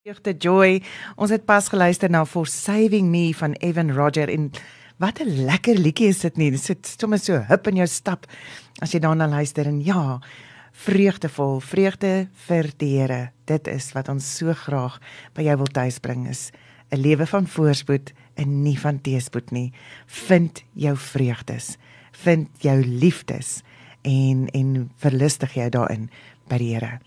Vreugde Joy. Ons het pas geluister na For Saving Me van Evan Roger en wat 'n lekker liedjie is dit nie. Dit sit sommer so hip in jou stap as jy daarna luister en ja, vreugdevol, vreugde vir die Here. Dit is wat ons so graag by jou wil tuisbring is 'n lewe van voorspoed en nie van teëspoed nie. Vind jou vreugdes, vind jou liefdes en en verlustig jou daarin by die Here.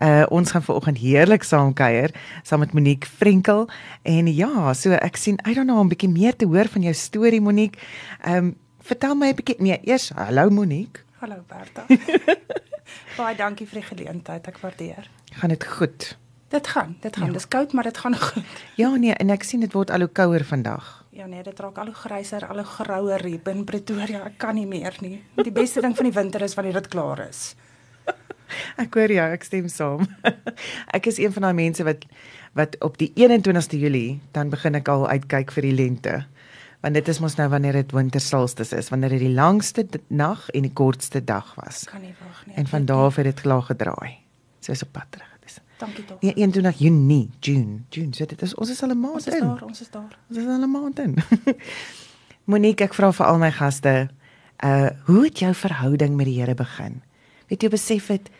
Uh ons gaan vanoggend heerlik saam kuier saam met Monique Frenkel en ja, so ek sien uit daarna om 'n bietjie meer te hoor van jou storie Monique. Ehm um, vertel my 'n bietjie nee, eers hallo Monique. Hallo Bertha. Baie dankie vir die geleentheid, ek waardeer. Gaan dit goed? Dit gaan, dit gaan. Ja. Dis koud, maar dit gaan goed. Ja nee, en ek sien dit word al hoe kouer vandag. Ja nee, dit raak al hoe gryser, al hoe grouer hier in Pretoria. Ek kan nie meer nie. Die beste ding van die winter is wanneer dit klaar is. Ek hoor jou, ek stem saam. ek is een van daai mense wat wat op die 21ste Julie dan begin ek al uitkyk vir die lente. Want dit is mos nou wanneer dit wintersolstis is, wanneer dit die langste nag en die kortste dag was. Kan nie wag nie. En van daar af het dit klaar gedraai. So is op pad terug. Dis Dankie tog. Nee, 21 Junie, June, June. So dit is ons is al 'n maand in. Ons is daar, ons is daar. Ons is al 'n maand in. Monique, ek vra vir al my gaste, uh hoe het jou verhouding met die Here begin? Het jy besef het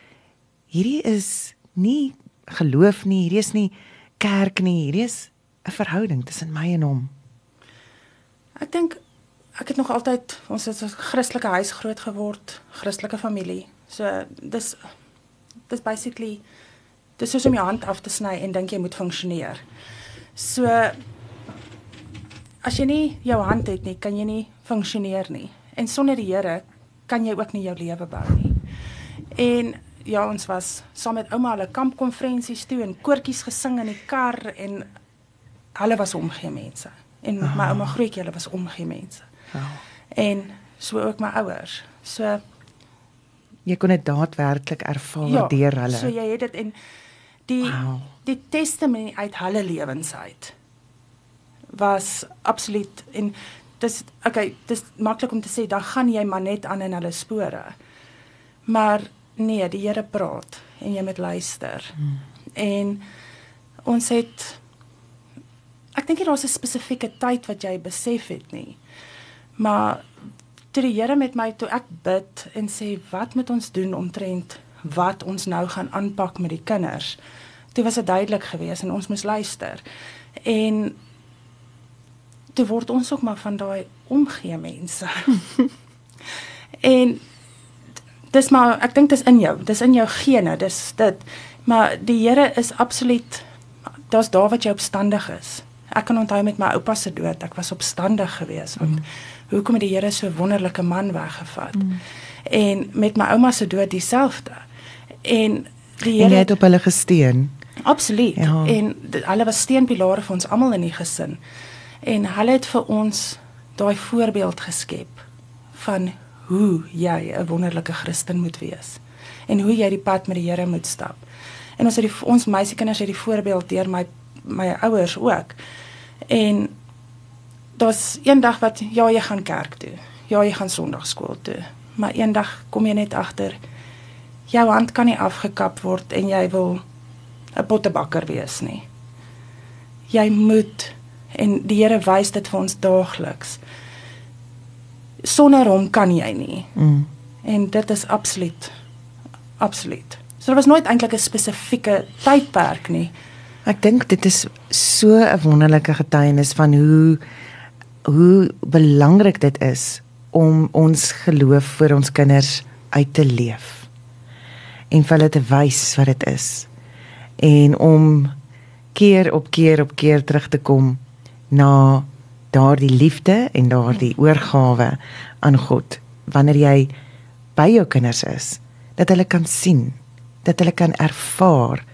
hierdie is nie geloof nie, hierdie is nie kerk nie, hierdie is 'n verhouding tussen my en hom. Ek dink ek het nog altyd ons het 'n Christelike huis groot geword, Christelike familie. So dis dis basically dis soos om jou hand af te sny en dink jy moet funksioneer. So as jy nie jou hand het nie, kan jy nie funksioneer nie. En sonder die Here kan jy ook nie jou lewe bou nie. En ja, ons was saam met ouma hulle kampkonferensies toe en koortjies gesing in die kar en hulle was omgee mense. En oh. my ouma grootjie hulle was omgee mense. Oh. En so ook my ouers. So jy kon dit daadwerklik ervaar ja, deur hulle. So jy het dit en die wow. die testimonie uit hulle lewens uit was absoluut en dis okay, dis maklik om te sê dan gaan jy maar net aan in hulle spore. Maar nee, die Here praat en jy moet luister. Hmm. En ons het ek dink daar's 'n spesifieke tyd wat jy besef het nie. Maar toe die Here met my toe ek bid en sê wat moet ons doen omtrent wat ons nou gaan aanpak met die kinders. Toe was dit duidelik geweest en ons moes luister. En toe word ons ook maar van daai omgee mense. en dis maar ek dink dis in jou, dis in jou gene, dis dit. Maar die Here is absoluut daar's daar wat jy opstandig is. Ek kan onthou met my oupa se dood, ek was opstandig geweest want mm. hoekom het die Here so wonderlike man weggevat? Mm. En met my ouma se dood dieselfde. En die Here het op hulle gesteun. Absoluut. Ja. En hulle was steunpilare vir ons almal in die gesin. En hulle het vir ons daai voorbeeld geskep van hoe jy 'n wonderlike Christen moet wees en hoe jy die pad met die Here moet stap. En ons het die, ons meisiekinders het die voorbeeld deur my my ouers ook. En daar's eendag wat ja, jy gaan kerk toe. Ja, jy gaan Sondagskool toe. Maar eendag kom jy net agter jou hand kan nie afgekap word en jy wil 'n pottebakker wees nie. Jy moet en die Here wys dit vir ons daagliks sonder hom kan jy nie. Mm. En dit is absoluut absoluut. So daar was nooit eintlik 'n spesifieke tydperk nie. Ek dink dit is so 'n wonderlike getuienis van hoe hoe belangrik dit is om ons geloof vir ons kinders uit te leef. En vir hulle te wys wat dit is. En om keer op keer op keer terug te kom na daardie liefde en daardie oorgawe aan God wanneer jy by jou kinders is dat hulle kan sien dat hulle kan ervaar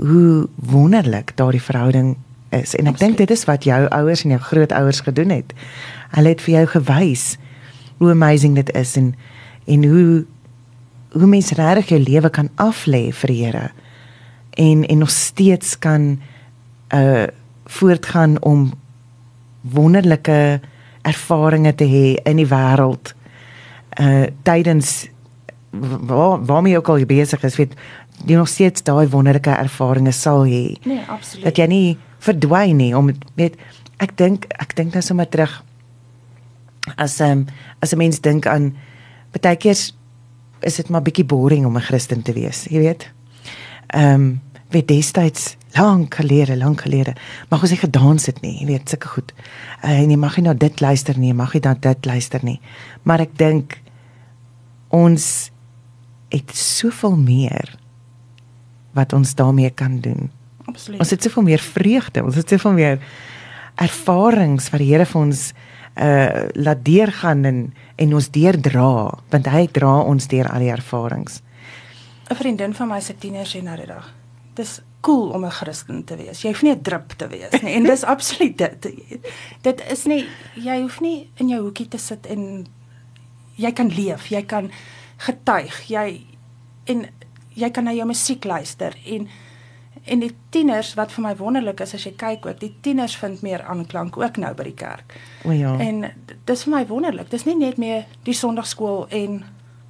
hoe wonderlik daardie verhouding is. En ek dink dit is wat jou ouers en jou grootouers gedoen het. Hulle het vir jou gewys hoe amazing dit is en en hoe hoe mens regtig jou lewe kan aflê vir die Here en en nog steeds kan uh voortgaan om wonderlike ervarings te hê in die wêreld uh tydens waar waarmee ook al jy besig is weet jy nog steeds daai wonderlike ervarings sal hê. Nee, absoluut. Dat jy nie verdwyn nie om weet ek dink ek dink nou sommer terug as um, as 'n mens dink aan baie keer is dit maar bietjie boring om 'n Christen te wees, jy weet. Ehm um, weet destyds lank gelede, lank gelede, mag ons nie gedans het nie, jy weet, sulke goed. Uh, en jy mag nie na dit luister nie, jy mag nie na dit luister nie. Maar ek dink ons het soveel meer wat ons daarmee kan doen. Absoluut. Ons het soveel meer vreugde, ons het soveel meer ervarings wat die Here vir ons uh laat deurgaan en en ons deurdra, want hy dra ons deur al die ervarings. 'n Vriendin van my se tieners sê nou die dag. Dis cool om 'n Christen te wees. Jy hoef nie 'n drup te wees nie. En dis absoluut dit. Dit is nie jy hoef nie in jou hoekie te sit en jy kan leef, jy kan getuig, jy en jy kan na jou musiek luister en en die tieners wat vir my wonderlik is as jy kyk ook, die tieners vind meer aanklank ook nou by die kerk. O ja. En dis vir my wonderlik. Dis nie net meer die Sondagskool en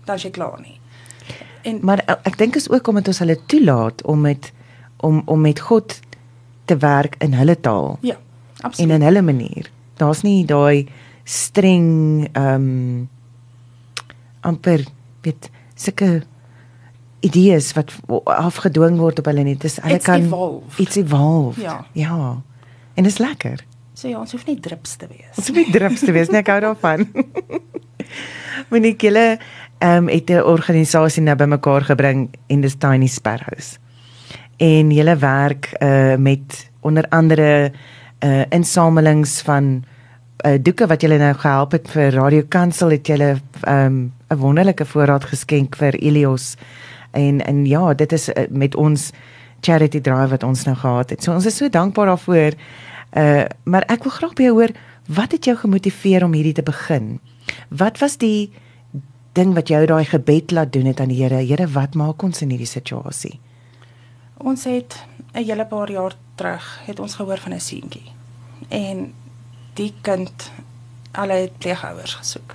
dan is jy klaar nie. En maar ek dink is ook omdat ons hulle toelaat om met om om met God te werk in hulle taal. Ja, absoluut. En in hulle manier. Daar's nie daai streng ehm um, amper weet sulke idees wat afgedwing word op hulle nie. Dis hulle It's kan evolved. iets evolve. Ja. Ja. En dit is lekker. So ja, ons hoef nie drips te wees. Ons hoef nie drips te wees nie, ek hou daarvan. Monique, julle ehm um, het 'n organisasie nou bymekaar gebring en dis Tiny Sparrows. En julle werk uh met onder andere uh insamelings van uh doeke wat julle nou gehelp het vir Radio Kansel het julle um, 'n wonderlike voorraad geskenk vir Elios. En en ja, dit is uh, met ons charity drive wat ons nou gehad het. So ons is so dankbaar daarvoor. Uh maar ek wil graag by jou hoor, wat het jou gemotiveer om hierdie te begin? Wat was die ding wat jou daai gebed laat doen het aan die Here? Here, wat maak ons in hierdie situasie? Ons het 'n hele paar jaar terug het ons gehoor van 'n seentjie. En die kind hulle het pleegouers gesoek.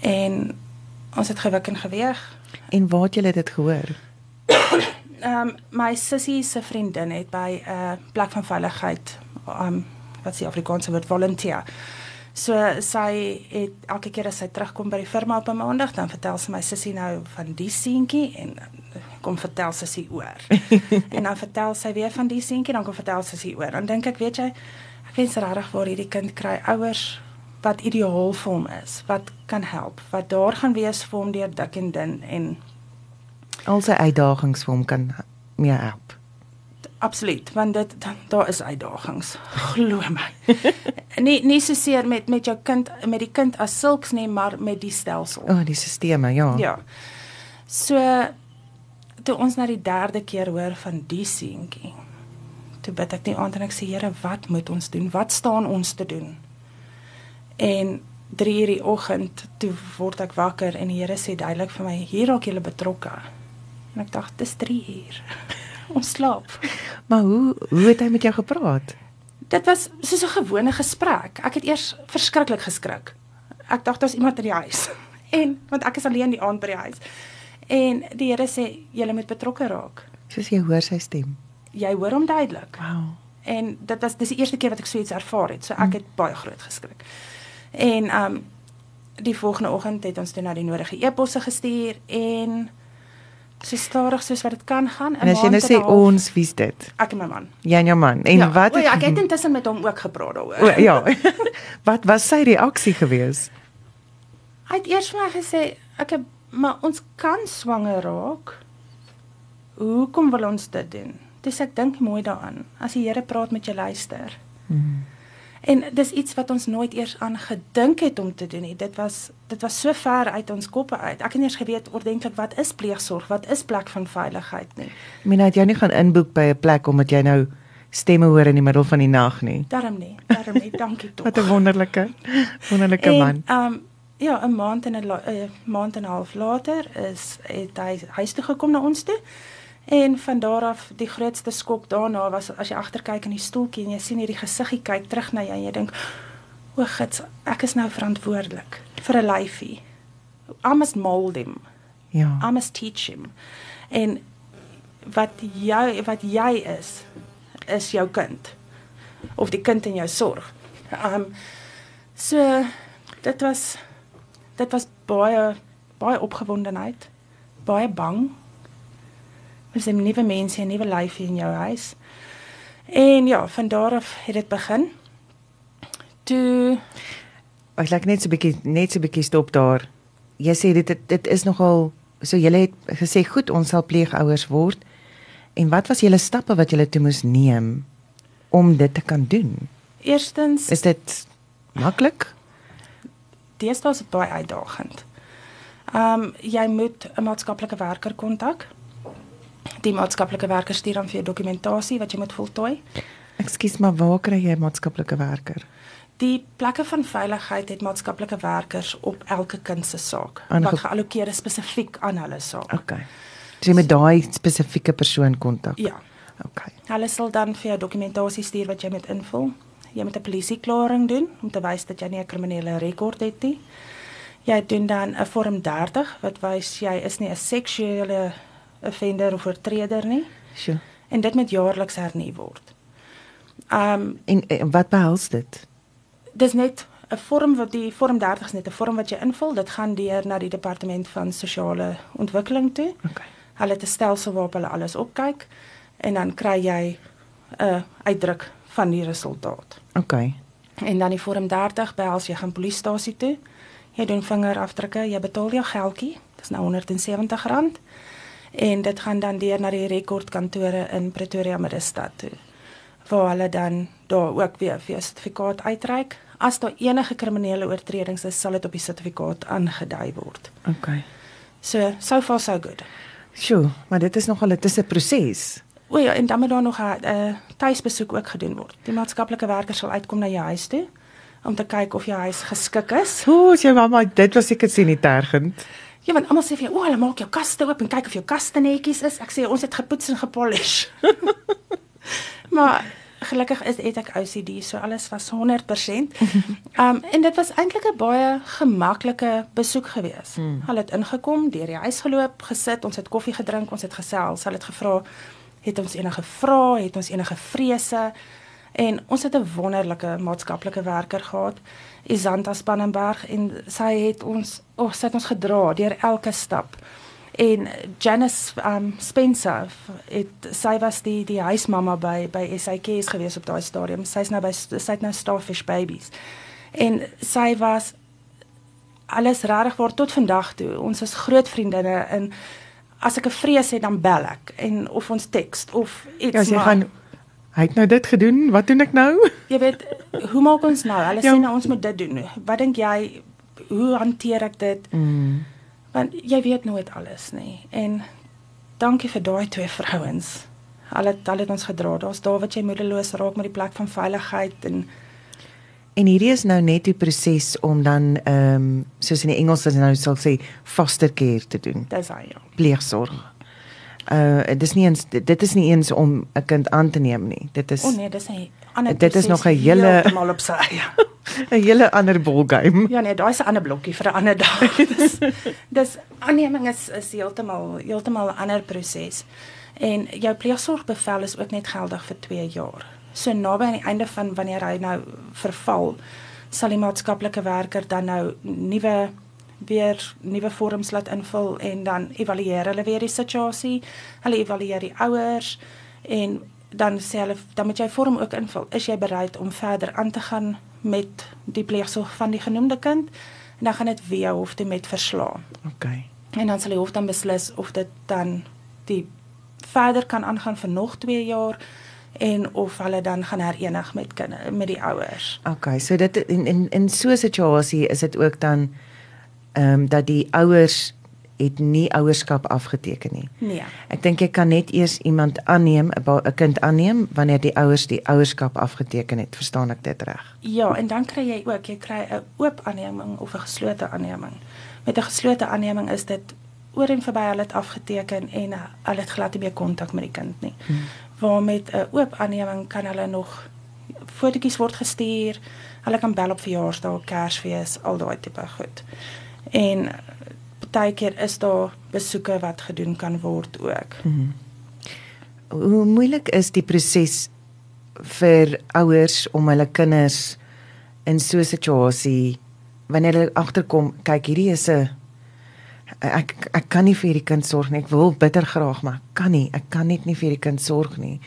En ons het gewik en geweeg. En waar het julle dit gehoor? Ehm um, my sussie se vriendin het by 'n uh, plek van veiligheid ehm um, wat se Afrikaanse woord volunteer. So sy het elke keer as sy terugkom by die firma op 'n maandag, dan vertel sy my sussie nou van die seentjie en kom vertel sussie oor. en dan vertel sy weer van die seentjie, dan kom vertel sussie oor. Dan dink ek, weet jy, ek wens regtig waar hierdie kind kry ouers wat ideaal vir hom is, wat kan help, wat daar gaan wees vir hom deur dik en dun en al sy uitdagings vir hom kan mee help. Absoluut, want dit daar is uitdagings. Glo my. nie nie so seer met met jou kind met die kind as sulks nie, maar met die stelsel. O, oh, die stelsels, ja. Ja. So toe ons na die derde keer hoor van die seentjie. Toe bid ek die aand en ek sê Here, wat moet ons doen? Wat staan ons te doen? En 3 uur die oggend toe word ek wakker en die Here sê duidelik vir my, hier raak jy betrokke. En ek dink dis 3 uur. ons slaap. Maar hoe hoe het hy met jou gepraat? Dit was soos 'n gewone gesprek. Ek het eers verskriklik geskrik. Ek dink daar's iemand in die huis. En want ek is alleen die aand by die huis. En die Here sê jy moet betrokke raak. Soos jy hoor sy stem. Jy hoor hom duidelik. Wow. En dit was dis die eerste keer wat ek so iets ervaar het. So ek het baie groot geskrik. En um die volgende oggend het ons toe nou die nodige e-posse gestuur en so stadig soos wat dit kan gaan. En as jy nou sê ons, wie's dit? Ek en my man. Jy en jou man. En ja, wat het, o, ja, ek het intussen met hom ook gepraat daaroor. O ja. wat was sy reaksie gewees? Hy het eers vir my gesê, ek het, maar ons kan swanger raak. Hoekom wil ons dit doen? Dis ek dink mooi daaraan. As die Here praat met jou luister. Hmm. En dis iets wat ons nooit eers aan gedink het om te doen nie. Dit was dit was so ver uit ons koppe uit. Ek het eers geweet ordentlik wat is pleegsorg, wat is plek van veiligheid nie. Ek meen het jy nie gaan inboek by 'n plek omdat jy nou stemme hoor in die middel van die nag nie. Darm nie. Darm nie. Dankie tog. wat 'n wonderlike wonderlike en, man. Ehm um, ja, 'n maand en 'n uh, maand en 'n half later is het hy huis toe gekom na ons toe. En van daar af die grootste skok daarna was as jy agterkyk in die stoeltjie en jy sien hierdie gesiggie kyk terug na jou en jy dink o gits ek is nou verantwoordelik vir 'n lyfie. I must mold him. Ja. I must teach him. En wat jy wat jy is is jou kind of die kind in jou sorg. Um so dit was dit was baie baie opgewondenheid, baie bang. Ons het nuwe mense, 'n nuwe lyfie in jou huis. En ja, van daar af het dit begin. Toe ek like net so 'n bietjie net so 'n bietjie stop daar. Jy sê dit dit, dit is nogal so jy het gesê goed ons sal pleegouers word. En wat was julle stappe wat julle toe moes neem om dit te kan doen? Eerstens is dit maklik? Deesdae is dit baie uitdagend. Ehm um, jy moet 'n maatskaplike werker kontak. Die maatskaplike werker stuur dan vir jou dokumentasie wat jy moet voltooi. Ekskuus, maar waar kry jy 'n maatskaplike werker? Die plekke van veiligheid het maatskaplike werkers op elke kind se saak wat geallokeer is spesifiek aan hulle saak. Okay. Jy moet daai spesifieke persoon kontak. Ja. Okay. Hulle sal dan vir jou dokumentasie stuur wat jy moet invul. Jy moet 'n polisieklaring doen om te wys dat jy nie 'n kriminele rekord het nie. Jy doen dan 'n vorm 30 wat wys jy is nie 'n seksuele offender of oortreder nie. Sjoe. En dit moet jaarliks hernu word. Um en, en wat behels dit? Dis net 'n vorm wat die vorm 30 is net 'n vorm wat jy invul. Dit gaan deur na die departement van sosiale ontwikkeling toe. Okay. Hulle het 'n stelsel waarop hulle alles opkyk en dan kry jy 'n uitdruk van die resultaat. OK. En dan die vorm 30 behels jy gaan polisiestasie toe. Jy doen vingerafdrukke, jy betaal jou geldjie. Dis nou R170 en dit gaan dan deur na die rekordkantore in Pretoria Middestad toe waar hulle dan daar ook weer vir 'n sertifikaat uitreik. As daar enige kriminele oortredings is, sal dit op die sertifikaat aangedui word. OK. So, so far so good. Sjoe, maar dit is nogal 'n tusse proses. O ja, en dan moet daar nog 'n uh, tuisbesoek ook gedoen word. Die maatskaplike werker sal uitkom na jou huis toe om te kyk of jou huis geskik is. O, sy mamma, dit was seker sien nie tergend. Ja, want almal sê vir jou, "O, hulle maak jou kaste oop en kyk of jou kaste netjies is." Ek sê, "Ons het gepoets en gepolish." maar gelukkig is het ek OCD, so alles was 100%. Um en dit was eintlik 'n baie gemaklike besoek geweest. Hmm. Hulle het ingekom, deur die huis geloop, gesit, ons het koffie gedrink, ons het gesels. Hulle het gevra, "Het ons enige vrae? Het ons enige vrese?" En ons het 'n wonderlike maatskaplike werker gehad, Isanta Spannenberg en sy het ons, o, oh, sy het ons gedra deur elke stap en Janice um Spencer het sy was die die huismamma by by SAK's gewees op daai stadium. Sy's nou by sy't nou Starfish Babies. En sy was alles regtig word tot vandag toe. Ons is groot vriendinne en as ek 'n vrees het dan bel ek en of ons teks of iets ja, maar. Gaan, hy het nou dit gedoen. Wat doen ek nou? Jy weet, hoe maak ons nou? Hulle ja. sê nou ons moet dit doen. Wat dink jy? Hoe hanteer ek dit? Mm want jy weet nooit alles nie en dankie vir daai twee vrouens hulle hulle het ons gedra daar's daar wat jy moedeloos raak met die plek van veiligheid en en hierdie is nou net die proses om dan ehm um, soos in die Engels dan nou sal sê foster care te doen dis hy ja pleegsorg uh dis nie eens dit is nie eens om 'n kind aan te neem nie dit is o oh nee dis 'n ander dit is nog 'n hele mal op sy ja 'n hele ander ballgame. Ja nee, daai is 'n ander blokkie vir 'n ander dag. dis dis aanneming is is heeltemal heeltemal 'n ander proses. En jou pleegsorgbevel is ook net geldig vir 2 jaar. So naby aan die einde van wanneer hy nou verval, sal die maatskaplike werker dan nou nuwe weer nuwe vorms laat invul en dan evalueer hulle weer die situasie. Hulle evalueer die ouers en dan sê hulle dan moet jy vorm ook invul. Is jy bereid om verder aan te gaan met die pleegsorg van die genoemde kind? En dan gaan dit weer hof toe met verslaan. OK. En dan sal die hof dan beslis of dit dan die verder kan aangaan vir nog 2 jaar en of hulle dan gaan herenig met kinders met die ouers. OK, so dit in in in so 'n situasie is dit ook dan ehm um, dat die ouers het nie ouerskap afgeteken nie. Nee. Ek dink jy kan net eers iemand aanneem, 'n kind aanneem wanneer die ouers die ouerskap afgeteken het. Verstaan ek dit reg? Ja, en dan kry jy ook, jy kry 'n oop aanneming of 'n geslote aanneming. Met 'n geslote aanneming is dit oor en verby hulle het afgeteken en hulle het glad nie meer kontak met die kind nie. Hmm. Waar met 'n oop aanneming kan hulle nog fotootjies word gestuur. Hulle kan bel op verjaarsdae, Kersfees, al daai tipe goed. En partykeer is daar besoeke wat gedoen kan word ook. Mm. Hoe moeilik is die proses vir ouers om hulle kinders in so 'n situasie wanneer hulle agterkom, kyk hierdie is 'n ek ek kan nie vir hierdie kind sorg nie. Ek wil bitter graag, maar kan nie. Ek kan net nie vir hierdie kind sorg nie.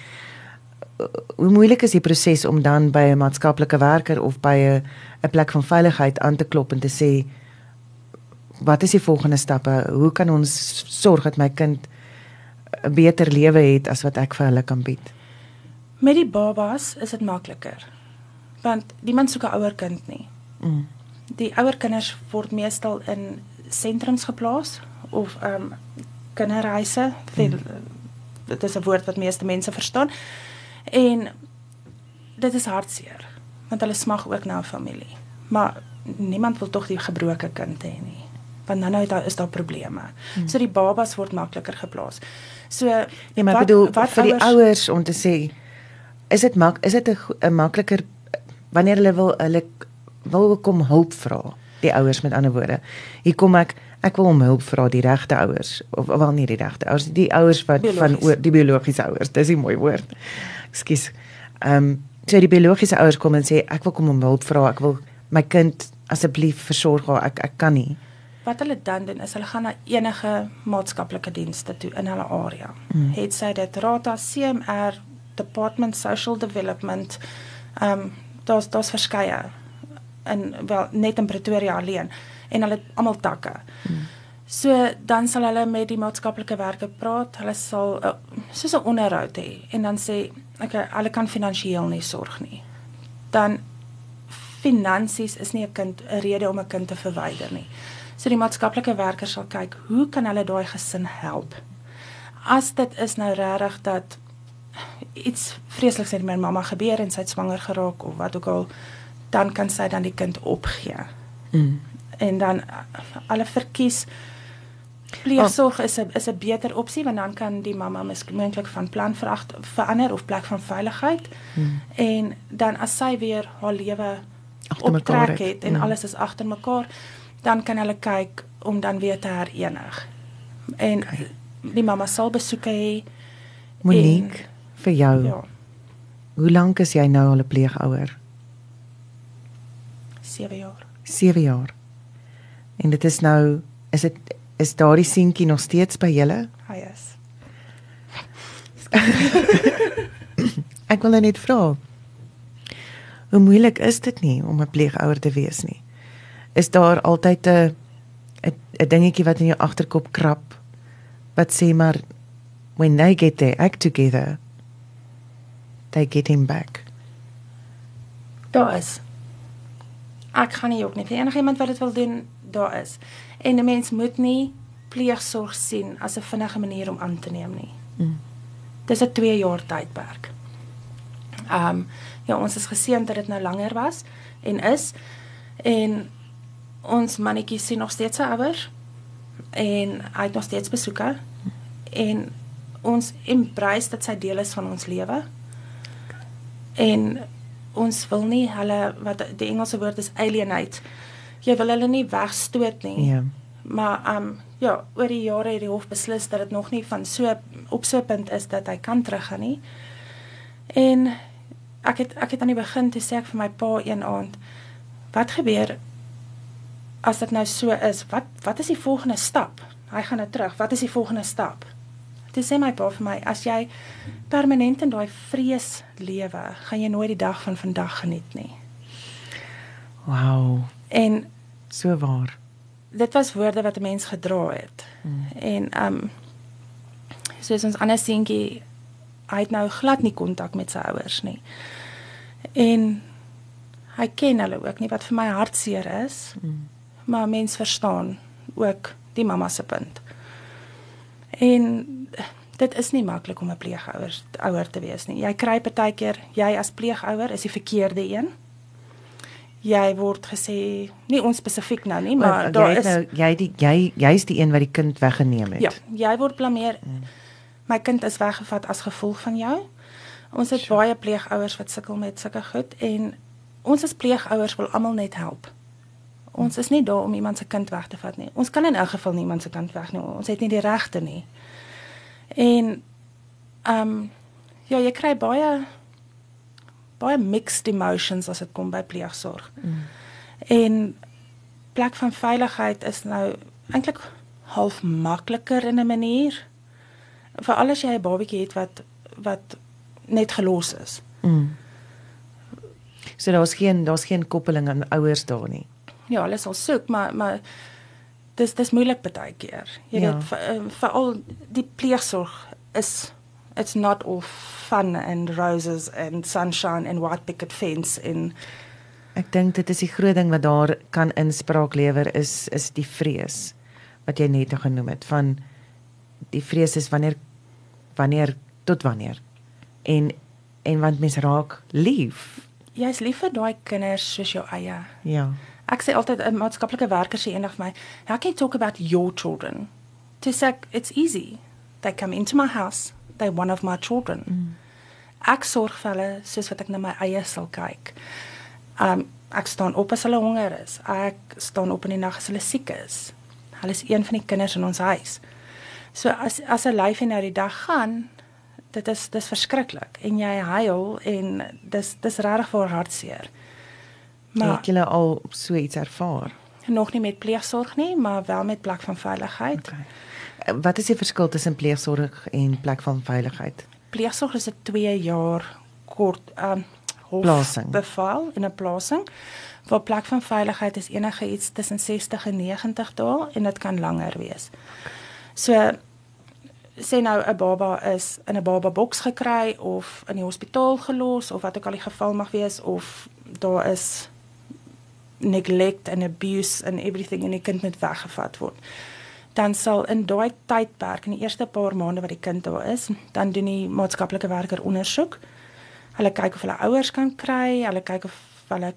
Hoe moeilik is die proses om dan by 'n maatskaplike werker of by 'n 'n plek van veiligheid aan te klop en te sê wat is die volgende stappe? Hoe kan ons sorg dat my kind 'n beter lewe het as wat ek vir hulle kan bied? Met die babas is dit makliker. Want niemand soek 'n ouer kind nie. Mm. Die ouer kinders word meestal in sentrums geplaas of ehm um, kinderreise. Mm. Dit is 'n woord wat meeste mense verstaan. En dit is hartseer want hulle smag ook na 'n familie. Maar niemand wil tog die gebroke kind hê nie. Want nou nou is daar probleme. Hmm. So die babas word makliker geplaas. So nee, maar wat, bedoel wat vir die ouers om te sê is dit mak is dit 'n makliker wanneer hulle wil hulle wil kom hulp vra die ouers met ander woorde. Hier kom ek ek wil om hulp vra die regte ouers of wel nie die regte ouers die ouers wat Biologisch. van oor die biologiese ouers. Dis 'n mooi woord. Ekskuus. Ehm um, so die biologiese ouers kom en sê ek wil kom om hulp vra. Ek wil my kind asseblief versorg. Ek ek kan nie. Wat hulle dan doen is hulle gaan na enige maatskaplike dienste toe in hulle area. Hmm. Het sy dit Rata CMR Department Social Development ehm um, daar's daar's verskeie in wel net in Pretoria alleen en hulle almal takke. Hmm. So dan sal hulle met die maatskaplike werker praat. Hulle sal uh, soos 'n onderhoud hê en dan sê okay, hulle kan finansiëel nie sorg nie. Dan finansies is nie 'n kind 'n rede om 'n kind te verwyder nie. So die maatskaplike werker sal kyk, hoe kan hulle daai gesin help? As dit is nou regtig dat iets vreesliks met my mamma gebeur en sy het swanger geraak of wat ook al dan kan sy dan die kind opgee. Mm. En dan alle verkies pleegsorg is 'n is 'n beter opsie want dan kan die mamma moontlik van plan veracht, verander of plek van veiligheid. Mm. En dan as sy weer haar lewe optrek het en mm. alles is agter mekaar, dan kan hulle kyk om dan weer te herenig. En okay. die mamma sal besoeke hê. Monique, en, vir jou. Ja. Hoe lank is jy nou al 'n pleegouer? 7 jaar. 7 jaar. En dit is nou is dit is daardie seentjie nog steeds by julle? Hy is. Ek wil net vra. Hoe moeilik is dit nie om 'n pleegouer te wees nie? Is daar altyd 'n 'n dingetjie wat in jou agterkop krap wat sê maar when they get their act together they get him back. Daar is ek gaan nie ook nie vir enigiemand wat dit wil doen daar is en 'n mens moet nie pleegsorg sien as 'n vinnige manier om aan te neem nie. Mm. Dis 'n 2 jaar tydperk. Ehm um, ja ons is geseën dat dit nou langer was en is en ons mannetjie sien nog steeds sy ouers en hy het nog steeds besoeke en ons embrace dat sy deel is van ons lewe. En ons wil nie hulle wat die Engelse woord is alienate. Jy wil hulle nie wegstoot nie. Ja. Maar ehm um, ja, oor die jare het die hof beslis dat dit nog nie van so op so 'n punt is dat hy kan teruggaan nie. En ek het ek het aan die begin toe sê ek vir my pa een aand, wat gebeur as dit nou so is? Wat wat is die volgende stap? Hy gaan nou terug. Wat is die volgende stap? Dis sê my pa vir my, as jy permanent in daai vrees lewe, gaan jy nooit die dag van vandag geniet nie. Wow. En so waar. Dit was woorde wat 'n mens gedra het. Hmm. En ehm um, soos ons ander seentjie hy het nou glad nie kontak met sy ouers nie. En hy ken hulle ook nie wat vir my hartseer is. Hmm. Maar mens verstaan ook die mamma se punt. En dit is nie maklik om 'n pleegouer ouer te wees nie. Jy kry partykeer jy as pleegouer is die verkeerde een. Jy word gesê nie ons spesifiek nou nie, maar daar is nou jy die jy jy's die een wat die kind weggeneem het. Ja, jy word blameer. Hmm. My kind is weggevat as gevolg van jou. Ons het sure. baie pleegouers wat sukkel met sulke goed en ons as pleegouers wil almal net help. Ons is nie daar om iemand se kind weg te vat nie. Ons kan in elk geval niemand se kind wegneem. Ons het nie die regte nie. En ehm um, ja, jy kry baie baie mixed emotions as dit kom by pleegsorg. Mm. En plek van veiligheid is nou eintlik half makliker in 'n manier. Veral as jy 'n babatjie het wat wat net gelos is. Mm. So daar's geen daar's geen koppeling aan ouers daar nie. Ja, hulle sal soek, maar maar dis dis moeilik baie keer. Jy ja. weet eh, veral die pleegsorg is it's not all fun and roses and sunshine and white picket fence in Ek dink dit is die groot ding wat daar kan inspraak lewer is is die vrees wat jy net genoem het van die vrees is wanneer wanneer tot wanneer en en want mens raak lief. Jy's lief vir daai kinders soos jou eie. Ja. Ek sê altyd 'n maatskaplike werker sê eendag vir my, "How can you talk about your children?" To say it's easy. They come into my house, they one of my children. Mm. Ek sorg vir hulle soos wat ek na my eie sal kyk. Um ek staan op as hulle honger is. Ek staan op in die nag as hulle siek is. Hulle is een van die kinders in ons huis. So as as 'n lyfie nou die dag gaan, dit is dis verskriklik en jy huil en dis dis regtig vir hartseer. Maar het jy al so iets ervaar? Nog nie met pleegsorg nie, maar wel met plek van veiligheid. Okay. Wat is die verskil tussen pleegsorg en plek van veiligheid? Pleegsorg is 'n 2 jaar kort um plasing beval in 'n plasing. Waar plek van veiligheid is enige iets tussen 60 en 90 dae en dit kan langer wees. So sê nou 'n baba is in 'n baba boks gekry of in die hospitaal gelos of wat ook al die geval mag wees of daar is neglect and abuse and everything en die kind moet weggevat word dan sal in daai tydperk in die eerste paar maande wat die kind daar is, dan doen die maatskaplike werker ondersoek. Hulle kyk of hulle ouers kan kry, hulle kyk of hulle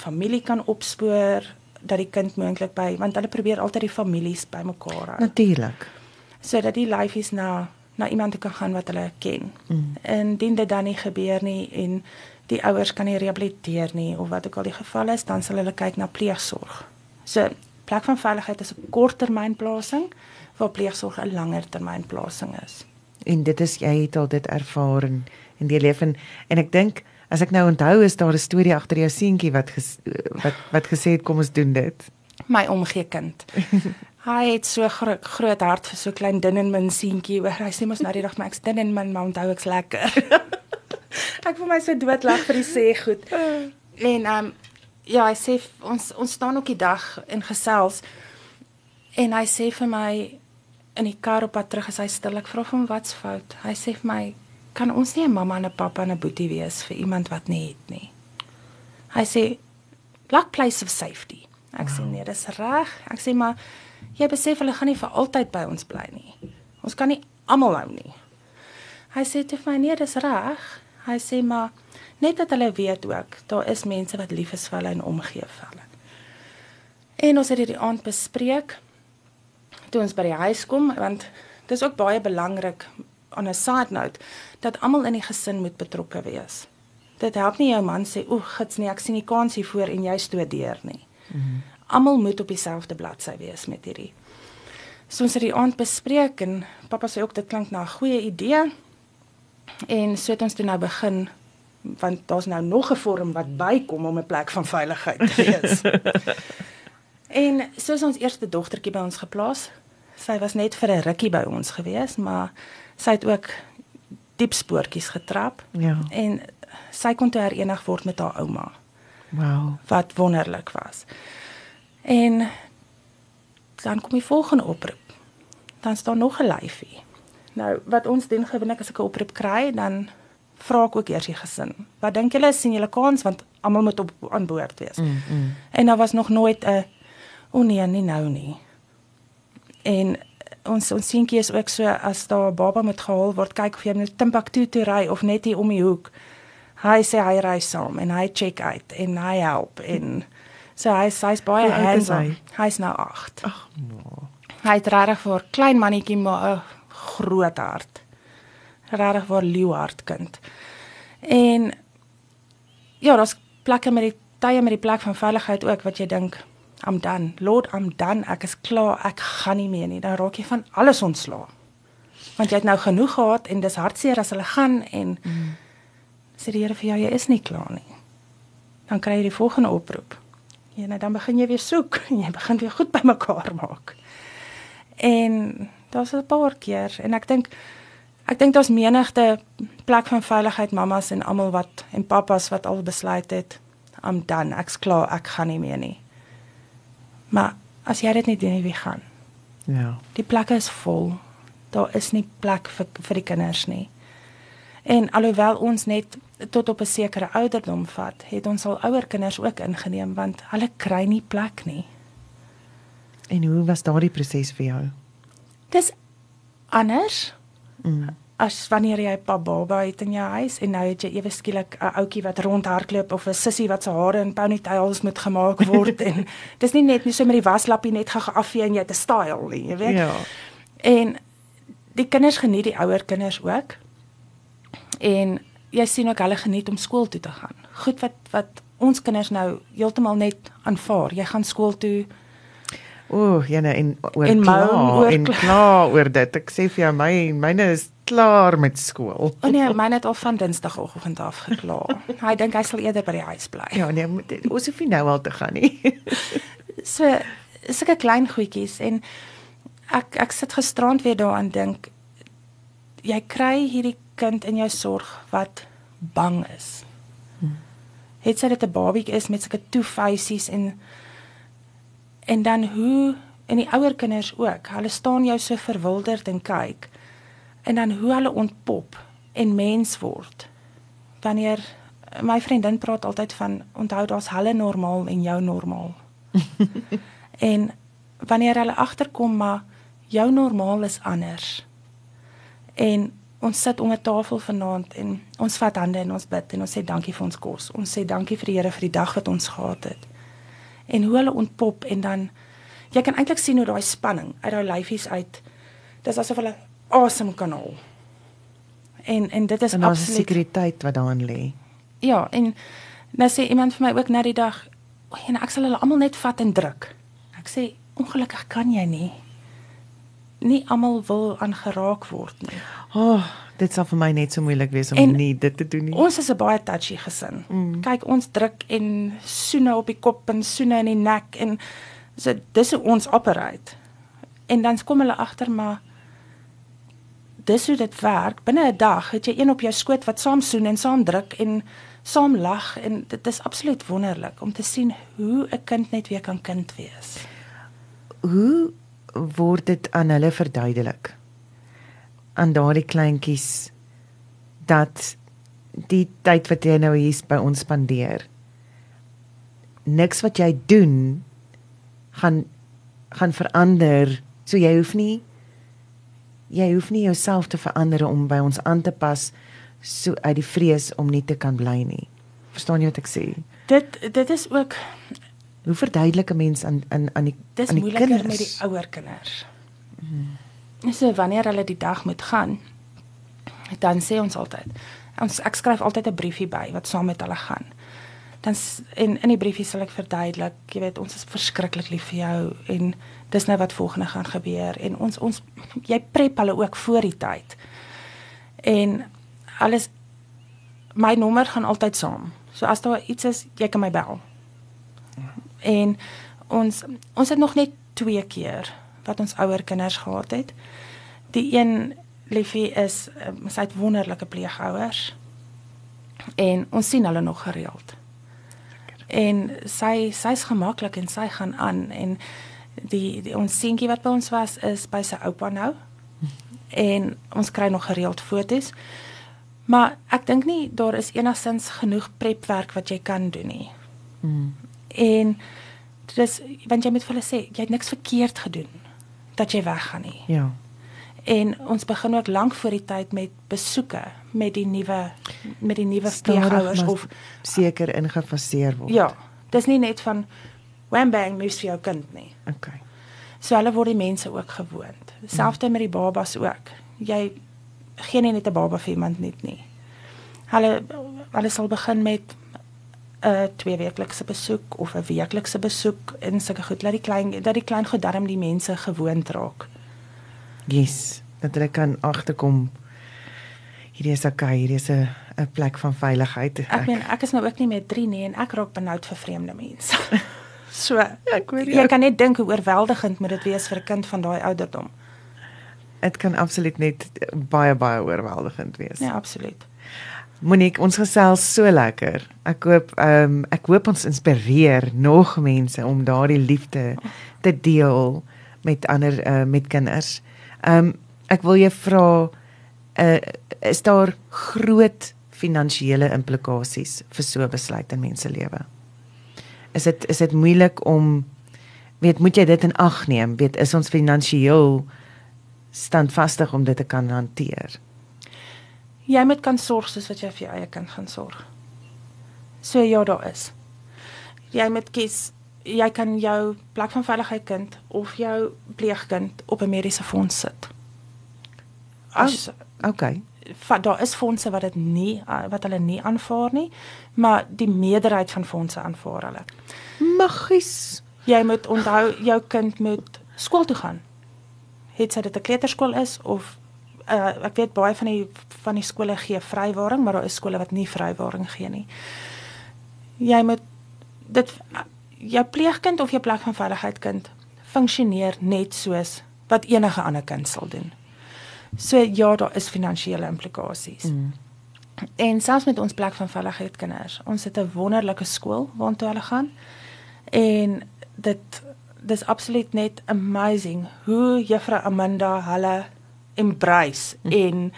familie kan opspoor dat die kind moontlik by want hulle probeer altyd die families bymekaar hou. Natuurlik. Sodat die lyfies na na iemand kan gaan wat hulle ken. Mm. En dien dit dan nie gebeur nie en die ouers kan nie rehabiliteer nie of wat ook al die geval is, dan sal hulle kyk na pleegsorg. So plek van veiligheid is 'n korttermynplasing waar pleegsorg 'n langer termynplasing is. En dit is jy het al dit ervaar in in die lewe en, en ek dink as ek nou onthou is daar 'n storie agter jou seentjie wat ges, wat wat gesê het kom ons doen dit. My omgee kind. Hy het so gro groot hart vir so klein dun en min seentjie. Hy sê mos nou die dag maar ek's dun en min, maar onthou ek's lekker. ek voel my so doodlag vir die sê goed. En ehm um, ja, hy sê ons ons staan ook die dag en gesels en hy sê vir my in die kar op pad terug is hy stil. Ek vra hom wat's fout. Hy sê vir my kan ons nie 'n mamma en 'n pappa en 'n boetie wees vir iemand wat nie het nie. Hy sê black place of safety. Ek wow. sê nee, dis reg. Ek sê maar jy besef hulle gaan nie vir altyd by ons bly nie. Ons kan nie almal hou nie. Hy sê te vir my nee, dis reg. Hy sê maar net dat hulle weet ook daar is mense wat lief is vir hulle en omgee vir hulle. En ons het dit die aand bespreek toe ons by die huis kom want dit is ook baie belangrik on a side note dat almal in die gesin moet betrokke wees. Dit help nie jou man sê o, gits nie, ek sien nie kans hier voor en jy stoot deur nie. Mm -hmm. Almal moet op dieselfde bladsy wees met hierdie. So ons het die aand bespreek en pappa sê ook dit klink na 'n goeie idee. En so het ons toe nou begin want daar's nou nog 'n vorm wat bykom om 'n plek van veiligheid te wees. en soos ons eerste dogtertjie by ons geplaas, sy was net vir 'n rukkie by ons gewees, maar sy het ook diep spoortjies getrap. Ja. En sy kon toe herenig word met haar ouma. Wow, wat wonderlik was. En dan kom die volgende oproep. Dan staan nog 'n lyfie. Nou, wat ons doen gewoonlik as ek 'n oproep kry, dan vra ek ook eers die gesin. Wat dink julle sien julle kans want almal moet op aan boord wees. Mm, mm. En daar was nog nooit 'n o oh nee, nie nou nie. En ons ons seentjie is ook so as daar 'n baba moet gehaal word, kyk of jy net Timbuktu toe ry of net hier om die hoek. Hy sê hy ry saam en hy check uit en hy help en so hy sê's baie hands-on. Hy's nou 8. Ag, no. Hy het regtig vir klein mannetjie maar 'n groot hart regtig waar leeuhard kind. En ja, daar's plekke met die tye met die plek van veiligheid ook wat jy dink I'm done. Lord, I'm done. Ek is klaar. Ek gaan nie meer nie. Dan raak jy van alles ontslae. Want jy het nou genoeg gehad en dis hartseer as hulle gaan en mm. sê die Here vir jou jy is nie klaar nie. Dan kry jy die volgende oproep. Ja, nou dan begin jy weer soek en jy begin weer goed bymekaar maak. En daar's 'n paar keer en ek dink ek dink daar's menigte plek van veiligheid mamas en almal wat en pappas wat al besluit het I'm done. Ek's klaar. Ek gaan nie meer nie. Maar as jy dit nie doen nie, wie gaan? Ja. Die plekke is vol. Daar is nie plek vir vir die kinders nie. En alhoewel ons net tot op 'n sekere ouderdom vat, het ons al ouer kinders ook ingeneem want hulle kry nie plek nie. En hoe was daardie proses vir jou? Dis anders. Mm. As wanneer jy 'n pa baba het in jou huis en nou het jy ewe skielik 'n ouetjie wat rondhardloop of 'n sussie wat se hare in ponytails moet gemaak word en dis nie net nie so met die waslappie net gaan afvee en jy het 'n style nie, jy weet. Ja. En die kinders geniet die ouer kinders ook. En jy sien ook hulle geniet om skool toe te gaan. Goed wat wat ons kinders nou heeltemal net aanvaar. Jy gaan skool toe. Ooh, ja nee, en oor en klaar oor en klaar oor dit. Ek sê vir jou my myne is klaar met skool. O oh nee, myne het al van Dinsdagoggend af geklaar. hy dink hy sal eerder by die huis bly. Ja nee, ons hoef nie nou al te gaan nie. so sulke klein goedjies en ek ek sit gisterand weer daaraan dink jy kry hierdie kind in jou sorg wat bang is. Hmm. Het sy dit 'n babietjie is met sulke toefeisies en en dan hoe en die ouer kinders ook. Hulle staan jou so verwilderd en kyk. En dan hoe hulle ontpop en mens word. Wanneer my vriendin praat altyd van onthou daar's hulle normaal en jou normaal. en wanneer hulle agterkom maar jou normaal is anders. En ons sit om 'n tafel vanaand en ons vat hande en ons bid en ons sê dankie vir ons kos. Ons sê dankie vir die Here vir die dag wat ons gehad het. En hoe hulle ontpop en dan jy kan eintlik sien hoe daai spanning uit daai lyfies uit. Dis asof hulle asem kan haal. En en dit is absoluut sekuriteit wat daarin lê. Ja, en nou sê iemand vir my ook na die dag, "O, en ek sal hulle almal net vat en druk." Ek sê, "Ongelukkig kan jy nie." Nie almal wil aangeraak word nie. Oh, dit sal vir my net so moeilik wees om en nie dit te doen nie. Ons is 'n baie touchy gesin. Mm. Kyk, ons druk en soene op die kop en soene in die nek en so dis hoe ons operate. En dan kom hulle agter maar dis hoe dit werk. Binne 'n dag het jy een op jou skoot wat saam soen en saam druk en saam lag en dit is absoluut wonderlik om te sien hoe 'n kind net weer kan kind wees. Hoe word dit aan hulle verduidelik. Aan daardie kleintjies dat die tyd wat jy nou hier by ons spandeer niks wat jy doen gaan gaan verander. So jy hoef nie jy hoef nie jouself te verander om by ons aan te pas so uit die vrees om nie te kan bly nie. Verstaan jy wat ek sê? Dit dit is ook Hoe verduidelik 'n mens aan aan aan die Dis aan die moeiliker kinders met die ouer kinders. Hmm. So wanneer hulle die dag moet gaan, dan sê ons altyd. Ons ek skryf altyd 'n briefie by wat saam met hulle gaan. Dan en in die briefie sal ek verduidelik, jy weet, ons is verskriklik lief vir jou en dis nou wat volgende gaan gebeur en ons ons jy prep hulle ook voor die tyd. En alles my nommer gaan altyd saam. So as daar iets is, jy kan my bel en ons ons het nog net twee keer wat ons ouer kinders gehad het. Die een liefie is um, sy het wonderlike pleegouers. En ons sien hulle nog gereeld. En sy sy's gemaklik en sy gaan aan en die, die ons seentjie wat by ons was is by sy oupa nou. En ons kry nog gereeld fotos. Maar ek dink nie daar is enigsins genoeg prepwerk wat jy kan doen nie. Hmm. En dis want jy moet vir hulle sê jy het niks verkeerd gedoen dat jy weggaan nie. Ja. En ons begin ook lank voor die tyd met besoeke met die nuwe met die nuwe pleegouers of seker ingefaseer word. Ja. Dis nie net van wham bang mis vir jou kind nie. Okay. So hulle word die mense ook gewoond. Selfs met die babas ook. Jy gee nie net 'n baba vir iemand net nie. Hulle hulle sal begin met 'n tweeweeklikse besoek of 'n weeklikse besoek in sulke goed dat die klein dat die klein goed darm die mense gewoond raak. Yes, dat hulle kan agterkom hierdie is okay, hierdie is 'n 'n plek van veiligheid. Ek, ek meen ek is nou ook nie meer 3 nie en ek raak benoud vir vreemde mense. so, ja, ek weet jy kan net dink hoe oorweldigend moet dit wees vir 'n kind van daai ouderdom. Dit kan absoluut net baie baie oorweldigend wees. Ja, absoluut. Monique, ons gesels so lekker. Ek hoop ehm um, ek hoop ons inspireer nog mense om daardie liefde te deel met ander uh, met kinders. Ehm um, ek wil jou vra uh, is daar groot finansiële implikasies vir so besluit in mense lewe? Is dit is dit moeilik om weet moet jy dit in ag neem? Weet is ons finansiëel standvastig om dit te kan hanteer? Jy moet kan sorg soos wat jy vir jou eie kind gaan sorg. So ja, daar is. Jy moet kies jy kan jou plek van veiligheid kind of jou pleegkind op 'n mediese fonds sit. As oh, okay. Daar is fondse wat dit nie wat hulle nie aanvaar nie, maar die meerderheid van fondse aanvaar hulle. Maggies. Jy moet onthou jou kind moet skool toe gaan. Het sy dit 'n kleuterskool is of uh, ek weet baie van die van die skole gee vrywaring, maar daar is skole wat nie vrywaring gee nie. Jy moet dit jou pleegkind of jou plek van veiligheid kind funksioneer net soos wat enige ander kind sal doen. So ja, daar is finansiële implikasies. Mm. En selfs met ons plek van veiligheid kinders, ons het 'n wonderlike skool waartoe hulle gaan. En dit dis absoluut net amazing hoe juffrou Amanda hulle embrace mm. en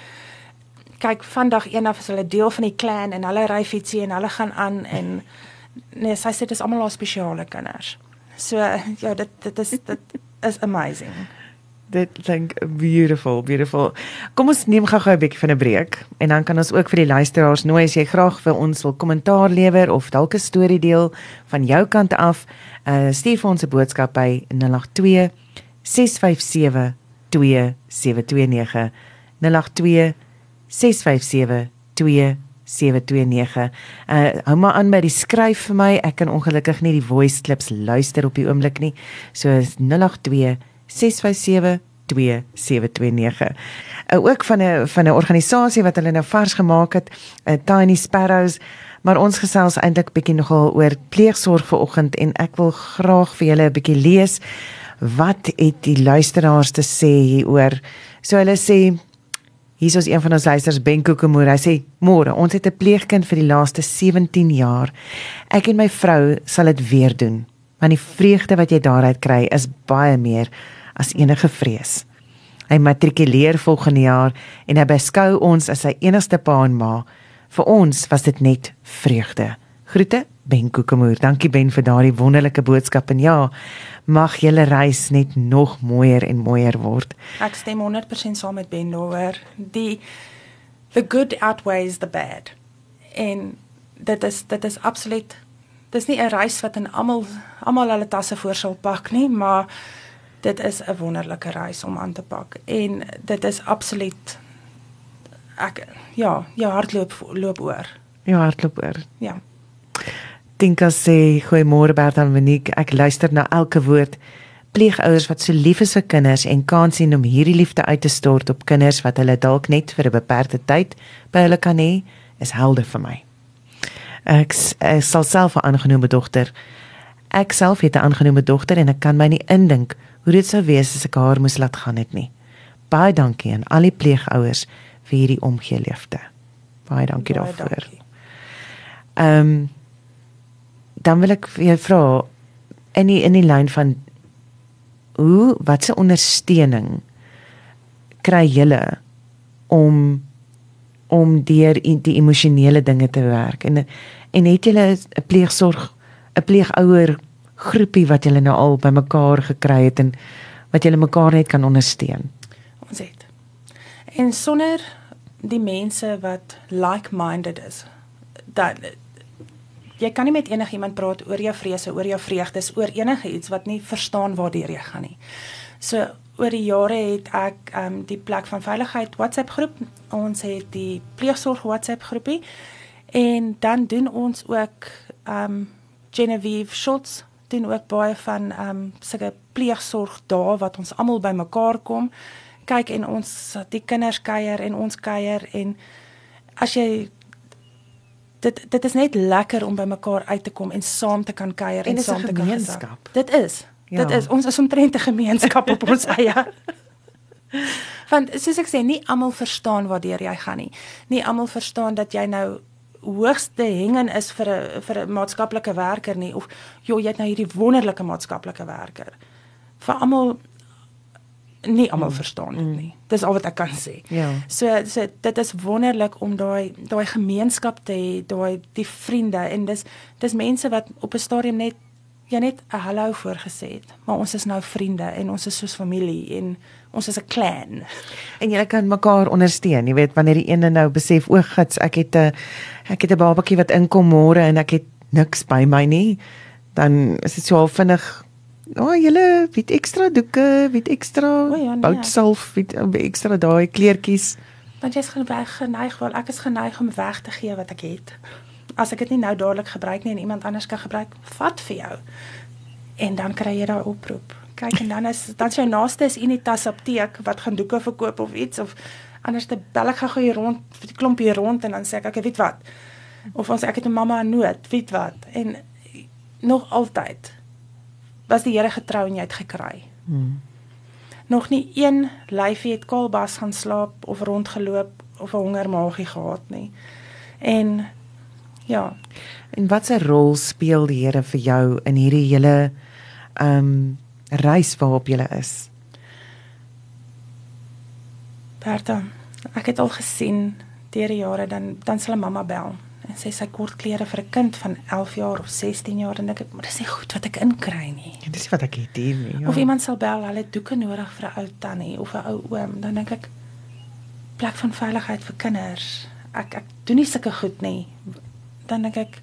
kyk vandag eendag is hulle deel van die clan en hulle ry fietsie en hulle gaan aan en nee, sy sê dit is almal haar spesiale kinders. So ja, dit dit is dit is amazing. Dit klink beautiful, beautiful. Kom ons neem gou-gou 'n bietjie van 'n breek en dan kan ons ook vir die luisteraars nooi as jy graag vir ons wil kommentaar lewer of dalk 'n storie deel van jou kant af, uh stuur vir ons 'n boodskap by 082 657 2729 082 657 2729 729. Uh hou maar aan by die skryf vir my. Ek kan ongelukkig nie die voice clips luister op die oomblik nie. So 082 657 2729. Uh, ook van 'n van 'n organisasie wat hulle nou vars gemaak het, uh, Tiny Sparrows, maar ons gesels eintlik bietjie nogal oor pleegsorg vanoggend en ek wil graag vir julle 'n bietjie lees wat het die luisteraars te sê hieroor. So hulle sê Hier is een van ons luisters Ben Kokemoer. Hy sê: "Môre, ons het 'n pleegkind vir die laaste 17 jaar. Ek en my vrou sal dit weer doen. Want die vreugde wat jy daaruit kry is baie meer as enige vrees." Hy matrikuleer volgende jaar en hy beskou ons as sy enigste pa en ma. Vir ons was dit net vreugde. Groete Ben Kokemoer. Dankie Ben vir daardie wonderlike boodskap en ja, mag julle reis net nog mooier en mooier word. Ek stem 100% saam met Ben daaroor. Die the good outweighs the bad. En dit is dit is absoluut dis nie 'n reis wat in almal almal hulle tasse voor sal pak nie, maar dit is 'n wonderlike reis om aan te pak en dit is absoluut ek ja, jou hart loop loop oor. Jou hart loop oor. Ja. Tinka sê goeiemôre Bert en Monique. Ek luister na elke woord. Pleegouers wat so lief is vir kinders en kan sien om hierdie liefde uit te stort op kinders wat hulle dalk net vir 'n beperkte tyd by hulle kan hê, is helder vir my. Ek, ek sal self 'n aangenome dogter. Ek self het 'n aangenome dogter en ek kan my nie indink hoe dit sou wees as ek haar moes laat gaan het nie. Baie dankie aan al die pleegouers vir hierdie omgee liefde. Baie dankie Baie daarvoor. Ehm um, dan wil ek vir jou vra in die in die lyn van hoe watse ondersteuning kry julle om om deur die emosionele dinge te werk? En en het julle 'n pleegsorg 'n pleegouer groepie wat julle nou al bymekaar gekry het en wat julle mekaar net kan ondersteun? Ons het. En sonder die mense wat like-minded is dat jy kan nie met enigiemand praat oor jou vrese, oor jou vreugdes, oor enige iets wat nie verstaan waartoe jy gaan nie. So oor die jare het ek um, die plek van veiligheid WhatsApp groep, ons het die pleegsorg WhatsApp groepie En dan doen ons ook um, Genevieve Schutz doen ook baie van ehm um, sulke pleegsorg dae wat ons almal bymekaar kom. Kyk en ons die kinders kuier en ons kuier en as jy dit dit is net lekker om bymekaar uit te kom en saam te kan kuier en, en saam te kan gemeenskap. Dit is. Ja. Dit is ons is omtrent 'n gemeenskap op ons eie. Want soos ek sê, nie almal verstaan waartoe jy gaan nie. Nie almal verstaan dat jy nou hoogste hengen is vir 'n vir 'n maatskaplike werker nie of joh jy het nou hierdie wonderlike maatskaplike werker. Vir almal nie almal mm. verstaan dit mm. nie. Dis al wat ek kan sê. Ja. So so dit is wonderlik om daai daai gemeenskap te hê, daai die vriende en dis dis mense wat op 'n stadium net jy net 'n hallo voorgesê het, maar ons is nou vriende en ons is soos familie en ons is 'n clan. En jy kan mekaar ondersteun, jy weet wanneer die ene nou besef o, gits, ek het 'n ek het 'n babatjie wat inkom môre en ek het niks by my nie, dan is dit so al vinnig O, oh, julle het ekstra doeke, het ekstra oh, ja, nee. boutsalf, het ekstra daai kleertjies. Want jy's geneig geneig wel ek is geneig om weg te gee wat ek het as ek dit nie nou dadelik gebruik nie en iemand anders kan gebruik, vat vir jou. En dan kry jy daai oproep. Kyk en dan is dan sy naaste is Unitas apteek wat gaan doeke verkoop of iets of anders te bel ek gou hier rond vir die klompie rond en dan sê ek ek weet wat. Of ons ek het 'n mamma in nood, weet wat. En nog altyd was die Here getrou en jy het gekry. Hmm. Nog nie een lyfie het kalbas gaan slaap of rondgeloop of 'n hongermaagie gehad nie. En Ja. En wat 'n rol speel die Here vir jou in hierdie hele ehm um, reis waarop jy is? Bertha, ek het al gesien deur die jare dan dan sal 'n mamma bel en sê sy kort klere vir 'n kind van 11 jaar of 16 jaar en ek maar dis nie goed wat ek inkry nie. Ja, dis wat ek het hier nie. Ja. Of iemand sal bel, hulle doeke nodig vir 'n ou tannie of 'n ou oom, dan dink ek plek van veiligheid vir kinders. Ek ek doen nie sulke goed nie dan dink ek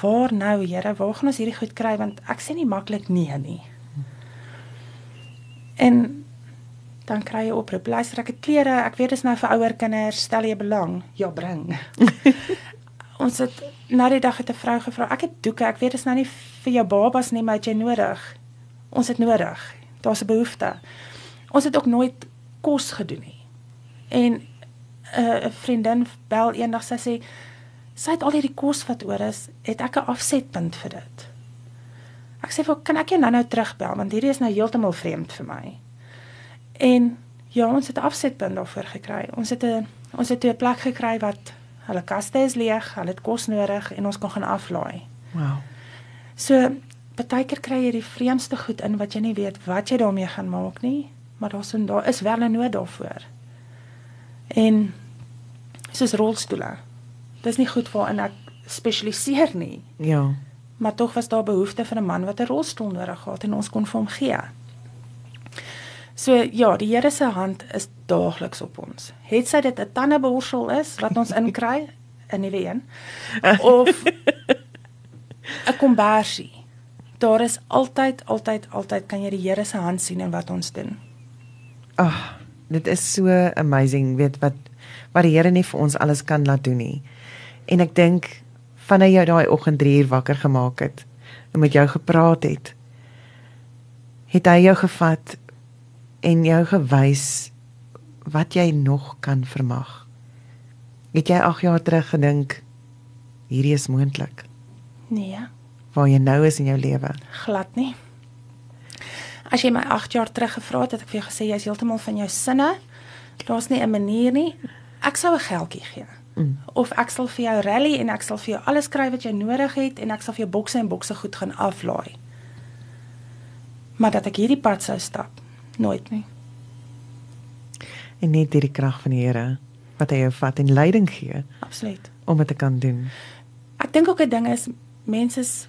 waar nou Here, waar gaan ons hierdie goed kry want ek sê nie maklik nee nie. En dan kry jy oproep, luister ek het klere, ek weet dis nou vir ouer kinders, stel jy belang? Ja, bring. ons het na die dag het 'n vrou gevra, ek het doeke, ek weet dis nou nie vir jou babas nie, maar het jy nodig? Ons het nodig. Daar's 'n behoefte. Ons het ook nooit kos gedoen nie. En 'n uh, vriendin bel eendag sy sê sy het al hierdie kos wat oor is, het ek 'n afsetpunt vir dit. Ek sê vir kan ek jou nou-nou terugbel want hierdie is nou heeltemal vreemd vir my. En ja, ons het 'n afsetpunt daarvoor gekry. Ons het 'n ons het 'n plek gekry wat hulle kaste is leeg, hulle het kos nodig en ons kan gaan aflaai. Wow. So partykeer kry jy die vreemdste goed in wat jy nie weet wat jy daarmee gaan maak nie, maar daar's en daar is wel 'n nood daarvoor. En soos rolstoele dis nie goed waarin ek spesialiseer nie. Ja. Maar tog was daar behoefte vir 'n man wat 'n rolstoel nodig gehad en ons kon vir hom gee. So ja, die Here se hand is daagliks op ons. Het sy dit 'n tandeborsel is wat ons inkry, 'n nuwe een of 'n kombersie. Daar is altyd altyd altyd kan jy die Here se hand sien in wat ons doen. Ag, oh, dit is so amazing, weet wat wat die Here nie vir ons alles kan laat doen nie en ek dink vanaf jou daai oggend 3 uur wakker gemaak het en met jou gepraat het het hy jou gevat en jou gewys wat jy nog kan vermag. Het jy 8 jaar terug gedink hierdie is moontlik. Nee. Waar jy nou is in jou lewe. Glad nie. As jy my 8 jaar terug gevra het het ek vir jou gesê jy is heeltemal van jou sinne. Daar's nie 'n manier nie. Ek sou 'n geldjie gee. Mm. Of ek sal vir jou rally en ek sal vir jou alles skryf wat jy nodig het en ek sal vir jou bokse en bokse goed gaan aflaai. Maar dat ek hierdie pad sou stap, nooit nie. En net hierdie krag van die Here wat hy jou vat en leiding gee. Absoluut. Om dit te kan doen. Ek dink ook 'n ding is mense is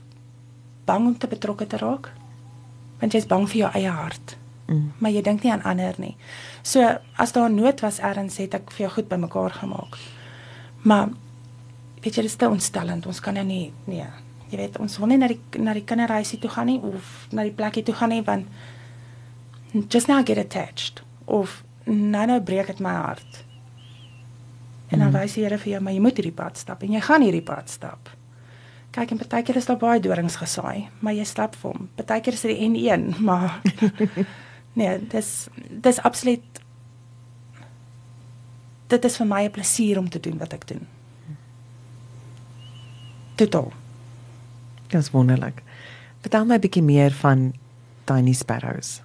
bang om te betrokke te raak. Want jy's bang vir jou eie hart. Mm. Maar jy dink nie aan ander nie. So as daar nood was erns het ek vir jou goed bymekaar gemaak. Maar weet jy, dit is te ontstellend. Ons kan nou nie nee. Jy weet, ons wil nie na die na die kinderhuisie toe gaan nie of na die plekie toe gaan nie want just now I get attached of nou nou breek dit my hart. En dan wys die Here vir jou, maar jy moet hierdie pad stap en jy gaan hierdie pad stap. Kyk, en partykeer is daar baie dorings gesaai, maar jy stap vir hom. Partykeer is dit die N1, maar nee, dis dis absoluut dit is vir my 'n plesier om te doen wat ek doen. Totaal. Dis wonderlik. Vertel my 'n bietjie meer van Tiny Sparrows.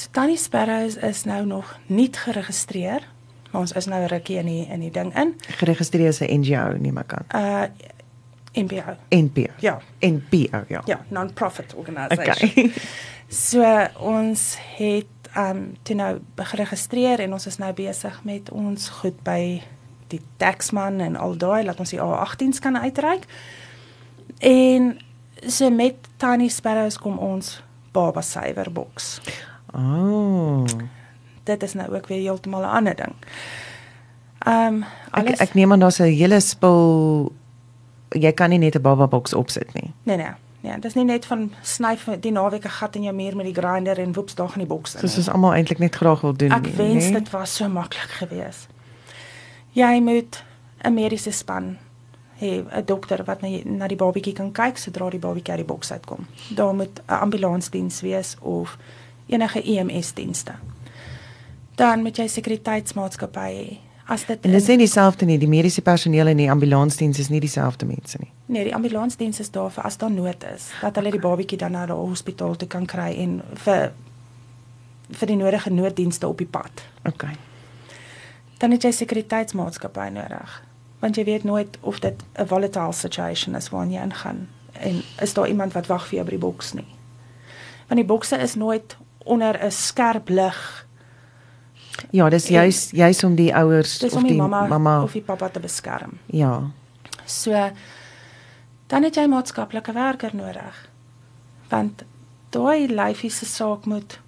So Tiny Sparrows is nou nog nie geregistreer, maar ons is nou rukkie in die in die ding in. Geregistreer as 'n NGO, nie maar kan. Uh NPO. NPO. Ja. NPO, ja. Ja, non-profit organisation. Okay. so ons het um toe nou geregistreer en ons is nou besig met ons goed by die taxman en al daai laat ons die A18s kan uitreik. En so met Tiny Sparrows kom ons baba boks. Oh. Dit is nou ook weer heeltemal 'n ander ding. Um alles Ek ek neem aan daar's 'n hele spul jy kan nie net 'n baba boks opsit nie. Nee nee. Ja, dit is nie net van snyf die naweek 'n gat in jou muur met die grinder en woeps daar gaan die boks in. Dis is almal eintlik net graag wil doen. Ek wens nee? dit was so maklik geweest. Jy moet 'n mediese span hê, 'n dokter wat na na die babatjie kan kyk sodra die babatjie uit die boks uitkom. Daar moet 'n ambulansdiens wees of enige EMS dienste. Dan moet jy sekuriteitsmaatskappy hê as dit En dis nie dieselfde nie, die mediese personeel en die ambulansdiens is nie dieselfde mense nie. Nee, die ambulansdiens is daar vir as daar nood is, dat hulle die babatjie dan na die hospitaal toe kan kry en vir vir die nodige nooddienste op die pad. OK. Dan het jy sekuriteitsmaatskappy nodig, want jy weet nooit of dit 'n volatile situation is waarin jy ingaan en is daar iemand wat wag vir jou by die boks nie. Want die bokse is nooit onder 'n skerp lig Ja, dis juis juis om die ouers of die mamma, mamma of die pappa te beskerm. Ja. So dan het jy maatskaplike werker nodig. Want daai lyfie se saak moet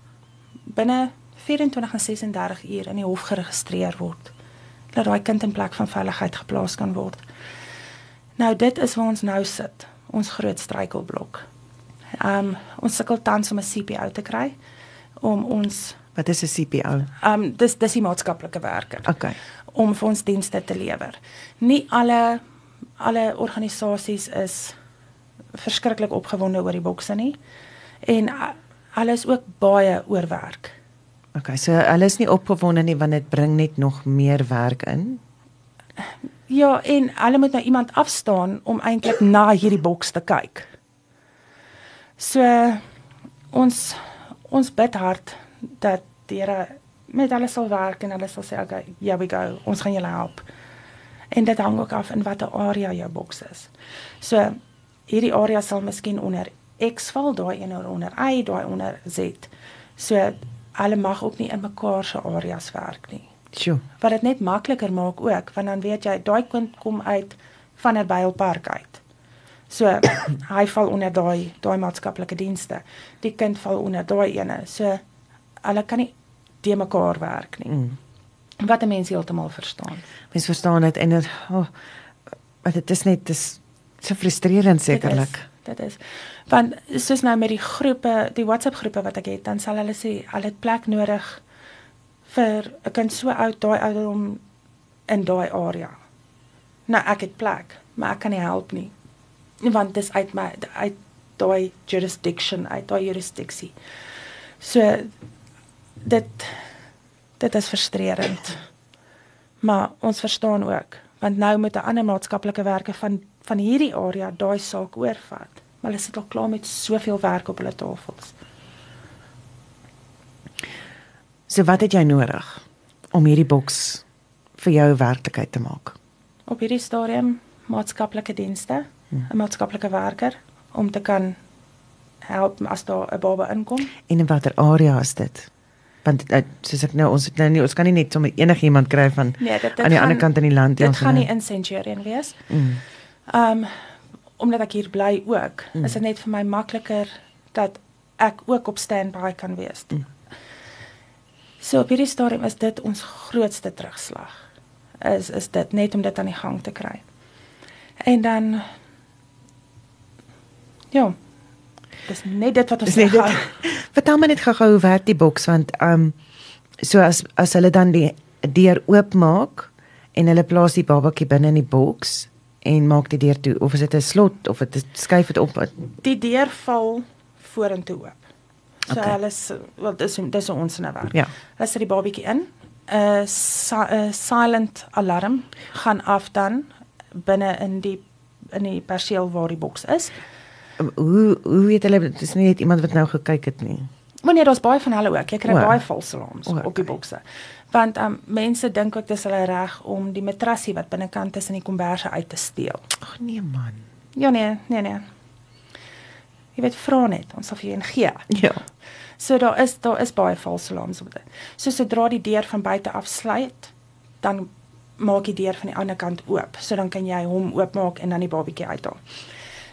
binne 24 en 36 uur in die hof geregistreer word. Dat daai kind in plek van veiligheid geplaas kan word. Nou dit is waar ons nou sit, ons groot struikelblok. Ehm um, ons sukkel tans om 'n CPO te kry om ons Wat is 'n CPO? Ehm um, dis dis die maatskaplike werker. OK. Om vir ons dienste te lewer. Nie alle alle organisasies is verskriklik opgewonde oor die bokse nie. En alles ook baie oorwerk. OK, so hulle is nie opgewonde nie want dit bring net nog meer werk in. Ja, en hulle moet nou iemand afstaan om eintlik na hierdie boks te kyk. So ons ons bid hard dat die Here met hulle sal werk en hulle sal sê okay, here we go, ons gaan julle help. En dit hang ook af in watter area jou boks is. So hierdie area sal miskien onder X val, daai een onder Y, daai onder Z. So hulle mag ook nie in mekaar se areas werk nie. Sjoe. Wat dit net makliker maak ook, want dan weet jy daai kind kom uit van 'n Bylpark uit. So hy val onder daai daai maatskaplike dienste. Die kind val onder daai ene. So hulle kan nie te mekaar werk nie. Mm. Wat 'n mens heeltemal verstaan. Mens verstaan dit en dit oh, dit is net dis so frustrerend sekerlik. Dit is. Want soos nou met die groepe, die WhatsApp groepe wat ek het, dan sal hulle sê hulle het plek nodig vir 'n kind so oud daai ouderdom in daai area. Nou ek het plek, maar ek kan nie help nie. Want dis uit my uit daai jurisdiction, uit daai jurisdiksie. So dit dit is frustrerend. Maar ons verstaan ook want nou moet 'n ander maatskaplike werker van van hierdie area daai saak oorvat. Maar hulle sit al klaar met soveel werk op hulle tafels. So wat het jy nodig om hierdie boks vir jou werklikheid te maak? Op hierdie stadium maatskaplike dienste. 'n maatskaplike werker om te kan help as daar 'n baba inkom. En in watter area is dit? want uh, soos ek nou ons het nou nie ons kan nie net sommer enigiemand kry van nee, dit, dit aan die gaan, ander kant in die land dit gaan nie in Centurion wees. Mm. Um omdat ek hier bly ook, mm. is dit net vir my makliker dat ek ook op standby kan wees. Mm. So op hierdie stadium is dit ons grootste terugslag. Is is dit net om dit aan die gang te kry. En dan ja, dis net dit wat ons net Vertel my net gou-gou hoe werk die boks want ehm um, so as as hulle dan die deur oopmaak en hulle plaas die babatjie binne in die boks en maak die deur toe of is dit 'n slot of dit skuif dit op? Die deur val vorentoe oop. So okay. hulle is wel dis dis ons nou werk. Ja. Hulle sit die babatjie in. 'n uh, silent alarm gaan af dan binne in die in die perseel waar die boks is hoe hoe weet hulle dit is nie net iemand wat nou gekyk het nie Wanneer daar's baie van hulle ook, jy kry baie false alarms oh, okay. op die bokse. Want um mense dink ook dis hulle reg om die matrasie wat binnekant is in die komberse uit te steel. Ag nee man. Ja nee, nee nee. Jy weet vra net, ons sal vir jou gee. Ja. So daar is daar is baie false alarms op dit. So sodra die deur van buite af sluit, dan maak die deur van die ander kant oop. So dan kan jy hom oopmaak en dan die babatjie uithaal.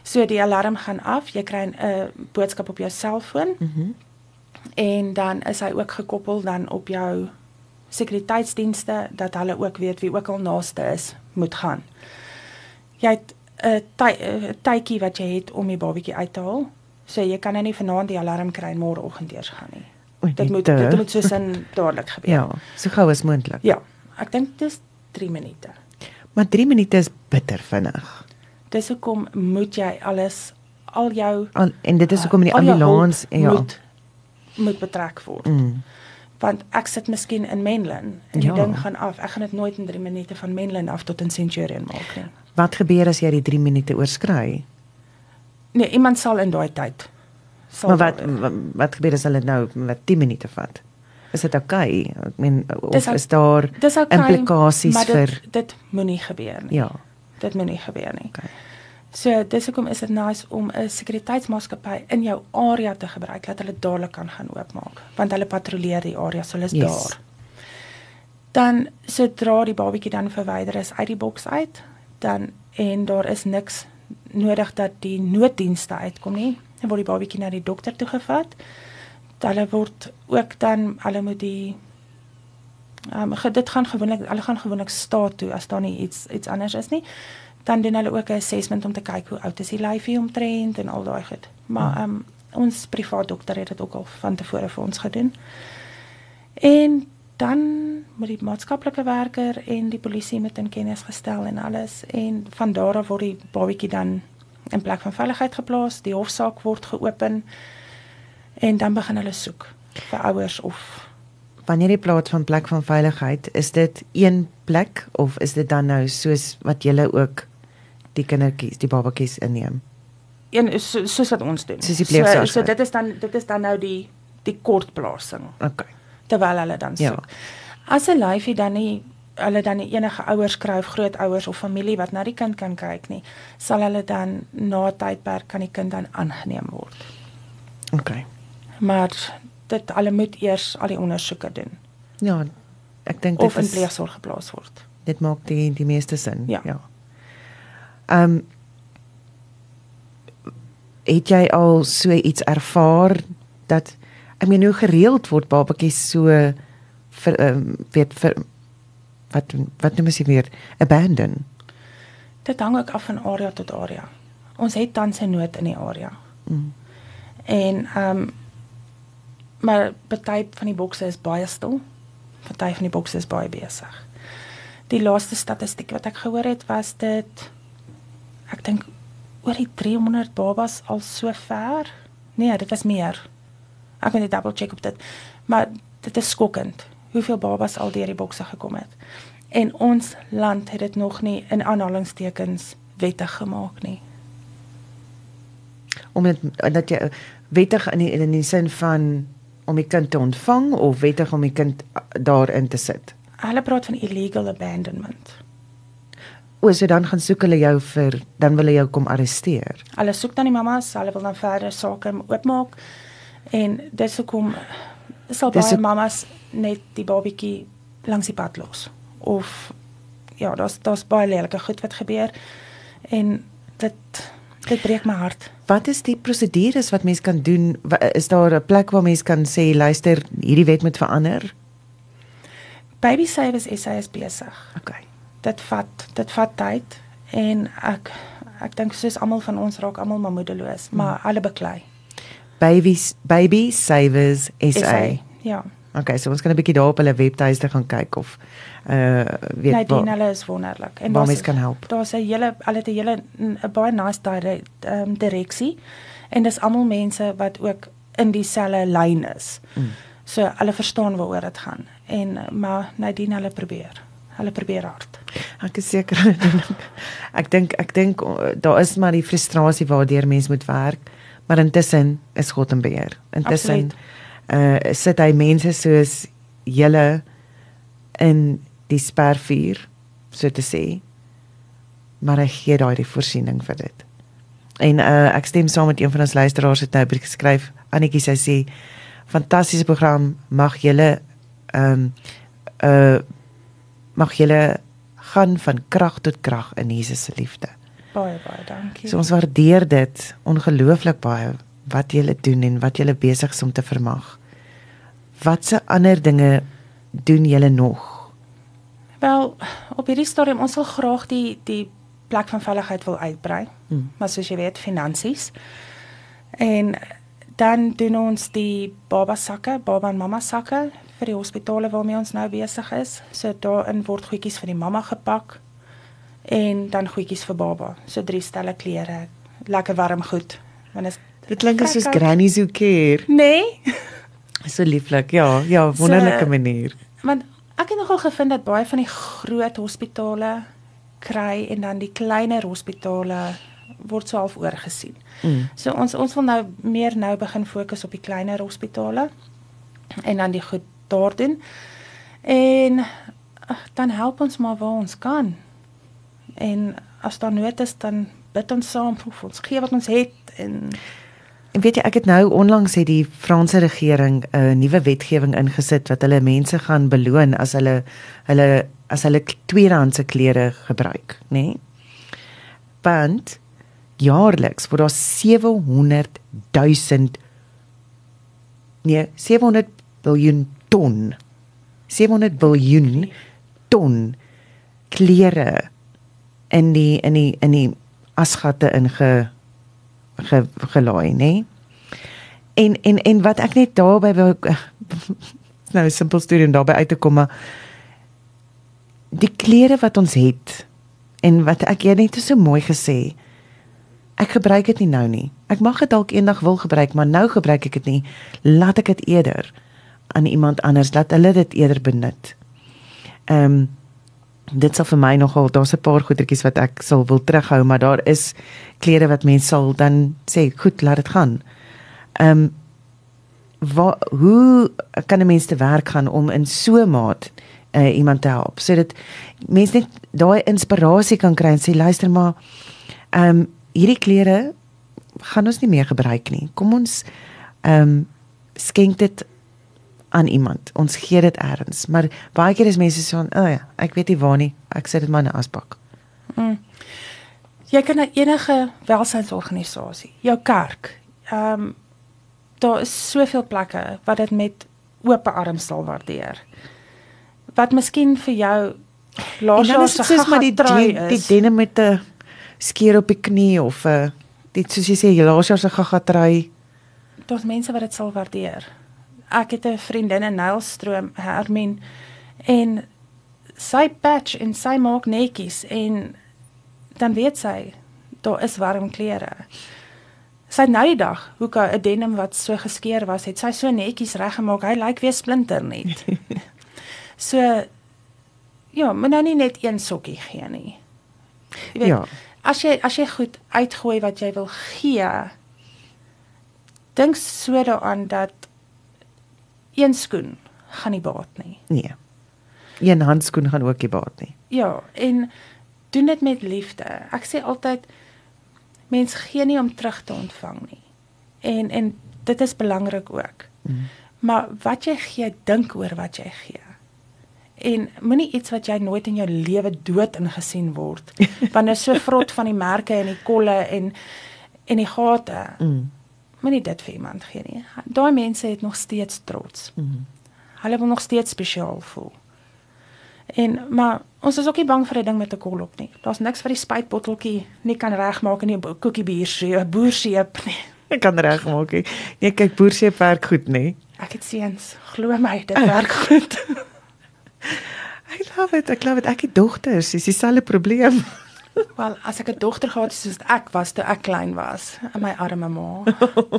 So die alarm gaan af, jy kry 'n uh, boodskap op jou selfoon. Mhm. Mm en dan is hy ook gekoppel dan op jou sekuriteitsdienste dat hulle ook weet wie ook al naaste is moet gaan. Jy het 'n tydjie wat jy het om die babatjie uit te haal. So jy kan nou nie vanaand die alarm kry en môreoggend eers gaan nie. Oei, dit moet dit moet soos in dadelik gebeur. Ja, so gou as moontlik. Ja. Ek dink dis 3 minute. Maar 3 minute is bitter vinnig. Dis hoekom moet jy alles al jou al, en dit is hoekom die ambulans ja moet moet betrek word. Mm. Want ek sit miskien in Menlyn en die ja. ding gaan af. Ek gaan dit nooit in 3 minute van Menlyn af tot in Centurion maak nie. Wat gebeur as jy die 3 minute oorskry? Nee, iemand sal in daai tyd sal Maar wat, wat wat gebeur as hulle nou wat 10 minute vat? Is dit oukei? Okay? Ek meen of dis, is daar okay, implikasies dit, vir dit moenie gebeur nie. Ja. Dit moenie gebeur nie. Okay. So dis hoekom is dit nice om 'n sekuriteitsmaatskappy in jou area te gebruik dat hulle dadelik kan gaan oopmaak want hulle patrolleer die area so hulle is yes. daar. Dan sodra die babatjie dan verwyder is uit die boks uit, dan en daar is niks nodig dat die nooddienste uitkom nie, dan word die babatjie na die dokter toe gevat. Hulle word ook dan hulle moet die ehm um, dit gaan gewoonlik hulle gaan gewoonlik staat toe as daar nie iets iets anders is nie dan doen hulle ook 'n assessment om te kyk hoe oud is die lyfie omtrent en al daai goed. Maar ehm um, ons privaat dokter het dit ook al van tevore vir ons gedoen. En dan moet die maatskaplike werker en die polisie met in kennis gestel en alles en van daar af word die babatjie dan in plek van veiligheid geplaas, die hofsaak word geopen en dan begin hulle soek vir ouers of wanneer jy praat van plek van veiligheid, is dit een plek of is dit dan nou soos wat julle ook die kindertjies, die babatjies inneem. Een is so, soos wat ons doen. Soos die pleegsaars. So, so dit is dan dit is dan nou die die kortplasing. OK. Terwyl hulle dan ja. soek. Ja. As 'n lyfie dan nie hulle dan nie enige ouers kry of grootouers of familie wat na die kind kan kyk nie, sal hulle dan na tydperk kan die kind dan aangeneem word. OK. Maar dit hulle moet eers al die ondersoeke doen. Ja, ek dink dit of in pleegsorg geplaas word. Dit maak die die meeste sin. Ja. ja. Ehm um, het jy al so iets ervaar dat ek meen hoe gereeld word babatjies so vir ehm um, weet vir wat wat noem jy weer abandon? Dit hang ook af van area tot area. Ons het tans 'n nood in die area. Mm. En ehm um, maar party van die bokse is baie stil. Party van die bokse is baie besig. Die laaste statistiek wat ek gehoor het was dit ek dink oor die 300 babas al so ver. Nee, dit was meer. Ek moet net double check op dit. Maar dit is skokkend hoeveel babas al deur die bokse gekom het. En ons land het dit nog nie in aanhalingstekens wettig gemaak nie. Om dit dat jy wettig in die, in die sin van om die kind te ontvang of wettig om die kind daarin te sit. Hulle praat van illegal abandonment. O, so dan gaan soek hulle jou vir dan wil hulle jou kom arresteer. Hulle soek dan die mammas, hulle wil dan verder sake oopmaak. En dis hoekom sal baie so, mammas net die babatjie langs die pad los. Of ja, daar's daar's baie lelike goed wat gebeur en dit dit breek my hart. Wat is die prosedures wat mens kan doen? Is daar 'n plek waar mens kan sê luister, hierdie wet moet verander? Baby Savers SA is besig. Okay dit vat dit vat tyd en ek ek dink soos almal van ons raak almal maar moedeloos, hmm. maar alle beklei. Babies baby savers SA. SA ja. Okay, so ons kan 'n bietjie daar op hulle webtuiste gaan kyk of uh weet nee, waar. Nee, hulle is wonderlik. En waar mens kan help. Daar's 'n hele hulle het 'n hele 'n baie nice dire, um, direksie en dis almal mense wat ook in dieselfde lyn is. Mm. So hulle verstaan waaroor dit gaan. En maar Nadine hulle probeer. Hulle probeer hard. Ek is seker ek dink ek dink daar is maar die frustrasie waardeur mens moet werk, maar intussen is God in beheer. Intussen Absoluut uh sit hy mense soos julle in die spervuur so te sê maar hy gee daai die voorsiening vir dit. En uh ek stem saam met een van ons luisteraars het nou geskryf Annetjie sy sê fantastiese program mag julle ehm um, uh mag julle gaan van krag tot krag in Jesus se liefde. Baie baie dankie. So ons waardeer dit ongelooflik baie wat julle doen en wat julle besig is om te vermag. Watse ander dinge doen julle nog? Wel, op hierdie stadium ons wil graag die die plek van veiligheid wil uitbrei. Hmm. Maar soos jy weet, finansies. En dan doen ons die baba sakke, baba en mamma sakke vir die hospitale waarmee ons nou besig is. So daarin word goedjies vir die mamma gepak en dan goedjies vir baba. So drie stelle klere, lekker warm goed. Want dit klink soos granny so care. Nee. So lieflik. Ja, ja, wonderlike so, manier. Want ek het nogal gevind dat baie van die groot hospitale kry en dan die kleiner hospitale word so half oorgesien. Mm. So ons ons wil nou meer nou begin fokus op die kleiner hospitale en dan die goed daar doen. En ach, dan help ons maar waar ons kan. En as daar nood is dan bid ons saam vir ons gee wat ons het en En weet jy ek het nou onlangs het die Franse regering 'n uh, nuwe wetgewing ingesit wat hulle mense gaan beloon as hulle hulle as hulle tweedehandse klere gebruik, nê? Nee? Want jaarliks word daar 700 000 nee, 700 miljard ton 700 miljard ton klere in die in die in die asgatte inge ge, gelaai, nê? En en en wat ek net daarby wou nou 'n simpel storie om daarby uit te kom, maar die klere wat ons het en wat ek jy net so mooi gesê. Ek gebruik dit nie nou nie. Ek mag dit dalk eendag wil gebruik, maar nou gebruik ek dit nie. Laat ek dit eerder aan iemand anders laat hulle dit eerder benut. Ehm um, dit sal vir my nogal daar's 'n paar goedertjies wat ek sal wil terughou, maar daar is klere wat mense sal dan sê, "Goed, laat dit gaan." Ehm um, wat hoe kan 'n mens te werk gaan om in so maat uh, iemand te help sodat mense net daai inspirasie kan kry en sê, "Luister maar, ehm um, hierdie klere gaan ons nie meer gebruik nie. Kom ons ehm um, skenk dit aan iemand. Ons gee dit eers, maar baie keer is mense so, "O oh ja, ek weet nie waar nie. Ek sit dit maar in 'n asbak." Mm. Jy kan na enige welsynsorganisasie, jou kerk. Ehm um, daar is soveel plekke wat dit met oop arms sal waardeer. Wat miskien vir jou laas jaar se soos maar die die, die denim met 'n skeer op die knie of 'n uh, dit soos jy sê, laas jaar se gaga trui. Daar's mense wat dit sal waardeer ek het 'n vriendin in Nylstroom, Hermine, en sy patch en sy maak netjies en dan weet sy daar is warm klere. Sy nou die dag, hoe 'n denim wat so geskeur was, het sy so netjies reggemaak. Hy lyk weer splinter net. so ja, moet nou nie net een sokkie gee nie. Jy weet, ja. As jy as jy goed uitgooi wat jy wil gee, dink so daaraan dat een skoen gaan nie baat nie. Nee. Een handskoen gaan ook nie baat nie. Ja, en doen dit met liefde. Ek sê altyd mens gee nie om terug te ontvang nie. En en dit is belangrik ook. Mm. Maar wat jy gee, dink oor wat jy gee. En moenie iets wat jy nooit in jou lewe dood ingesien word. Want dit is so vrot van die merke en die kolle en en die gate. Mm moenie dit vir iemand gee nie. Daai mense het nog steeds trots. Mm -hmm. Hulle wil nog steeds spesiaal voel. En maar ons is ook nie bang vir 'n ding met 'n kol op nie. Daar's niks wat die spuitbotteltjie nie kan regmaak in 'n koekie bier se boerseep nie. ek kan regmaak. Nee, kyk boerse werk goed, nê? Nee. Ek het seuns. Glo my, dit werk goed. I love it. Ek glo dit ek het dogters. Dis dieselfde probleem. Wel, as ek 'n dogter gehad het soos ek was toe ek klein was, in my arme ma.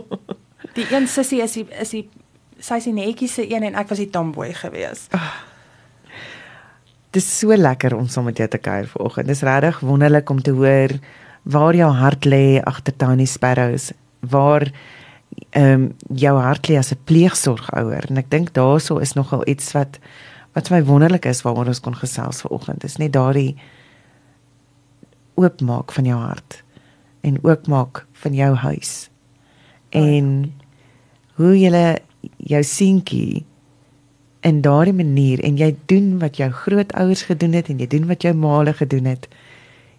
Die een sussie is die, is die sy is die netjiese een en ek was die tomboy gewees. Oh. Dis so lekker om saam met jou te kuier vanoggend. Dis regtig wonderlik om te hoor waar jou hart lê agter Tiny Sparrows. Waar ehm um, jou hart lê as 'n pleegsorgouer en ek dink daaroor is nogal iets wat wat vir my wonderlik is waaroor ons kon gesels vanoggend. Dis net daardie oopmaak van jou hart en oopmaak van jou huis. En hoe jy jou seentjie in daardie manier en jy doen wat jou grootouers gedoen het en jy doen wat jou maale gedoen het.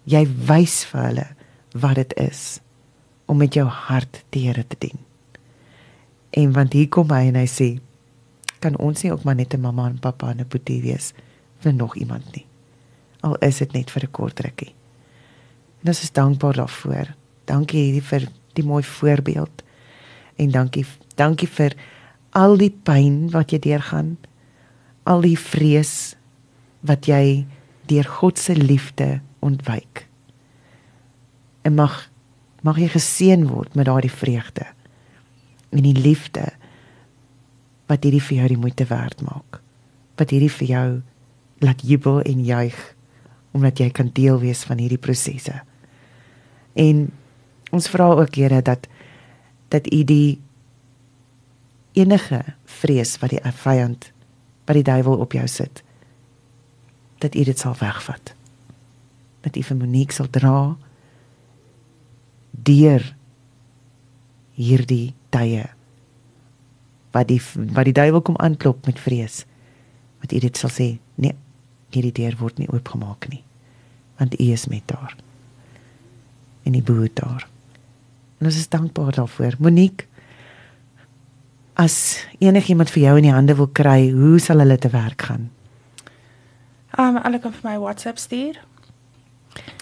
Jy wys vir hulle wat dit is om met jou hart die Here te dien. En want hier kom hy en hy sê kan ons nie ook maar net 'n mamma en pappa en 'n boetie wees vir nog iemand nie. Al is dit net vir 'n kort rukkie. En ons is dankbaar daarvoor. Dankie hierdie vir die mooi voorbeeld. En dankie dankie vir al die pyn wat jy deurgaan. Al die vrees wat jy deur God se liefde ontwyk. En mag mag jy geseën word met daardie vreugde en die liefde wat hierdie vir jou die moeite werd maak. Wat hierdie vir jou laat jubel en juig omdat jy kan deel wees van hierdie prosesse. En ons vra ook Here dat dat U die enige vrees wat die vyand wat die duiwel op jou sit dat U dit sal wegvat. Dat U vir Monique sal dra deur hierdie tye wat die wat die duiwel kom aanklop met vrees wat u dit sal sê nee hierdie deur word nie oopgemaak nie want u is met daar en u boer daar en ons is dankbaar daarvoor Monique as enigiemand vir jou in die hande wil kry hoe sal hulle te werk gaan um hulle kan vir my WhatsApp stuur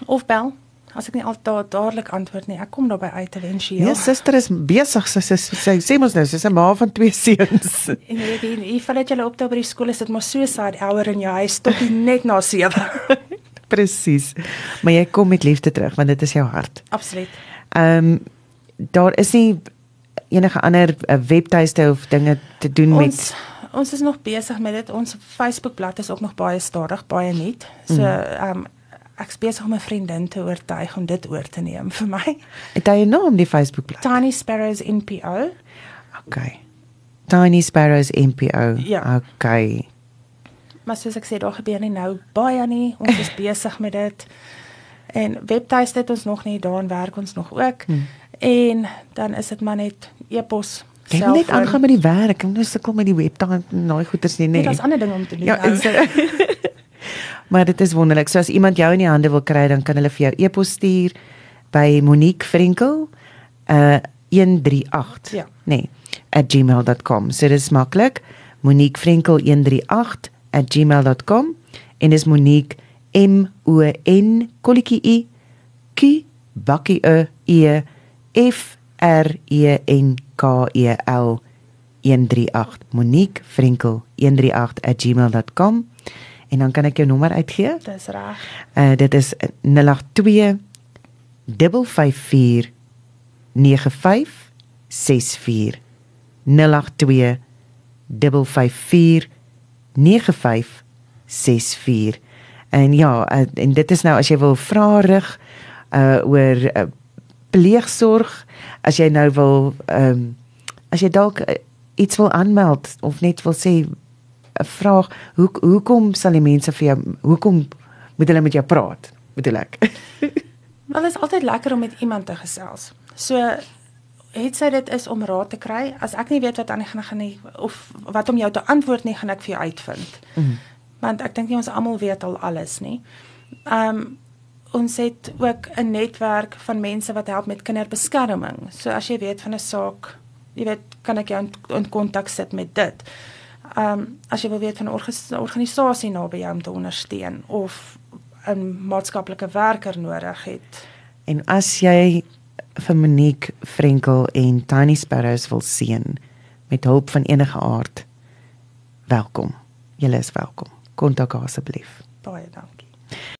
of bel As ek nie altyd dadelik antwoord nie, ek kom daarby uit eventueel. Ja, suster is besig. Sy sê sy sê mos nou, sy's 'n ma van twee seuns. en jy weet, jy val dit julle op daar by die skool is dit maar so sad hour in jou huis tot net na 7. Presies. Maar jy kom met liefde terug want dit is jou hart. Absoluut. Ehm um, daar is nie enige ander uh, webtuiste of dinge te doen ons, met Ons is nog besig met dit. Ons Facebookblad is ook nog baie stadig, baie nuut. So ehm mm. um, ek's besig om 'n vriendin te oortuig om dit oor te neem vir my. Het jy 'n naam die Facebookblad? Tiny Sparrows NPO. Okay. Tiny Sparrows NPO. Ja. Okay. Maar soos ek sê, daar gebeur nie nou baie nie. Ons is besig met dit. En webtuiste het ons nog nie, daarin werk ons nog ook. Hmm. En dan is dit maar net e-pos. Jy moet net aangaan met die werk. Ek moet sukkel met die webtuiste en daai goeders nie, nee. Dit is ander ding om te doen. Ja, Maar dit is wonderlik. So as iemand jou in die hande wil kry, dan kan hulle vir jou e-pos stuur by Monique Frenkel uh 138. Ja. Nee, @gmail.com. So dit is maklik. Monique Frenkel 138@gmail.com en dis Monique M O N kolletjie I Q bakkie E E F R E N K E L 138 Monique Frenkel 138@gmail.com en dan kan ek jou nommer uitgee. Dis reg. Uh dit is 082 554 9564 082 554 9564 en ja uh, en dit is nou as jy wil vra rig uh oor uh, pleegsorg as jy nou wil ehm um, as jy dalk uh, iets wil aanmeld of net wil sê 'n vraag, hoe hoekom sal die mense vir jou hoekom moet hulle met jou praat? Bedoel ek. Wel is altyd lekker om met iemand te gesels. So het sy dit is om raad te kry. As ek nie weet wat aan gaan gaan nie of wat om jou te antwoord nie, gaan ek vir jou uitvind. Mm. Want ek dink nie ons almal weet al alles nie. Ehm um, ons het ook 'n netwerk van mense wat help met kinderbeskerming. So as jy weet van 'n saak, jy weet, kan ek jou in kontak sit met dit ehm um, as jy wil weet van 'n organisasie naby jou om te ondersteun of 'n maatskaplike werker nodig het. En as jy vir Monique Frenkel en Tiny Sparrows wil seën met hulp van enige aard, welkom. Julle is welkom. Kontak asseblief. Baie dankie.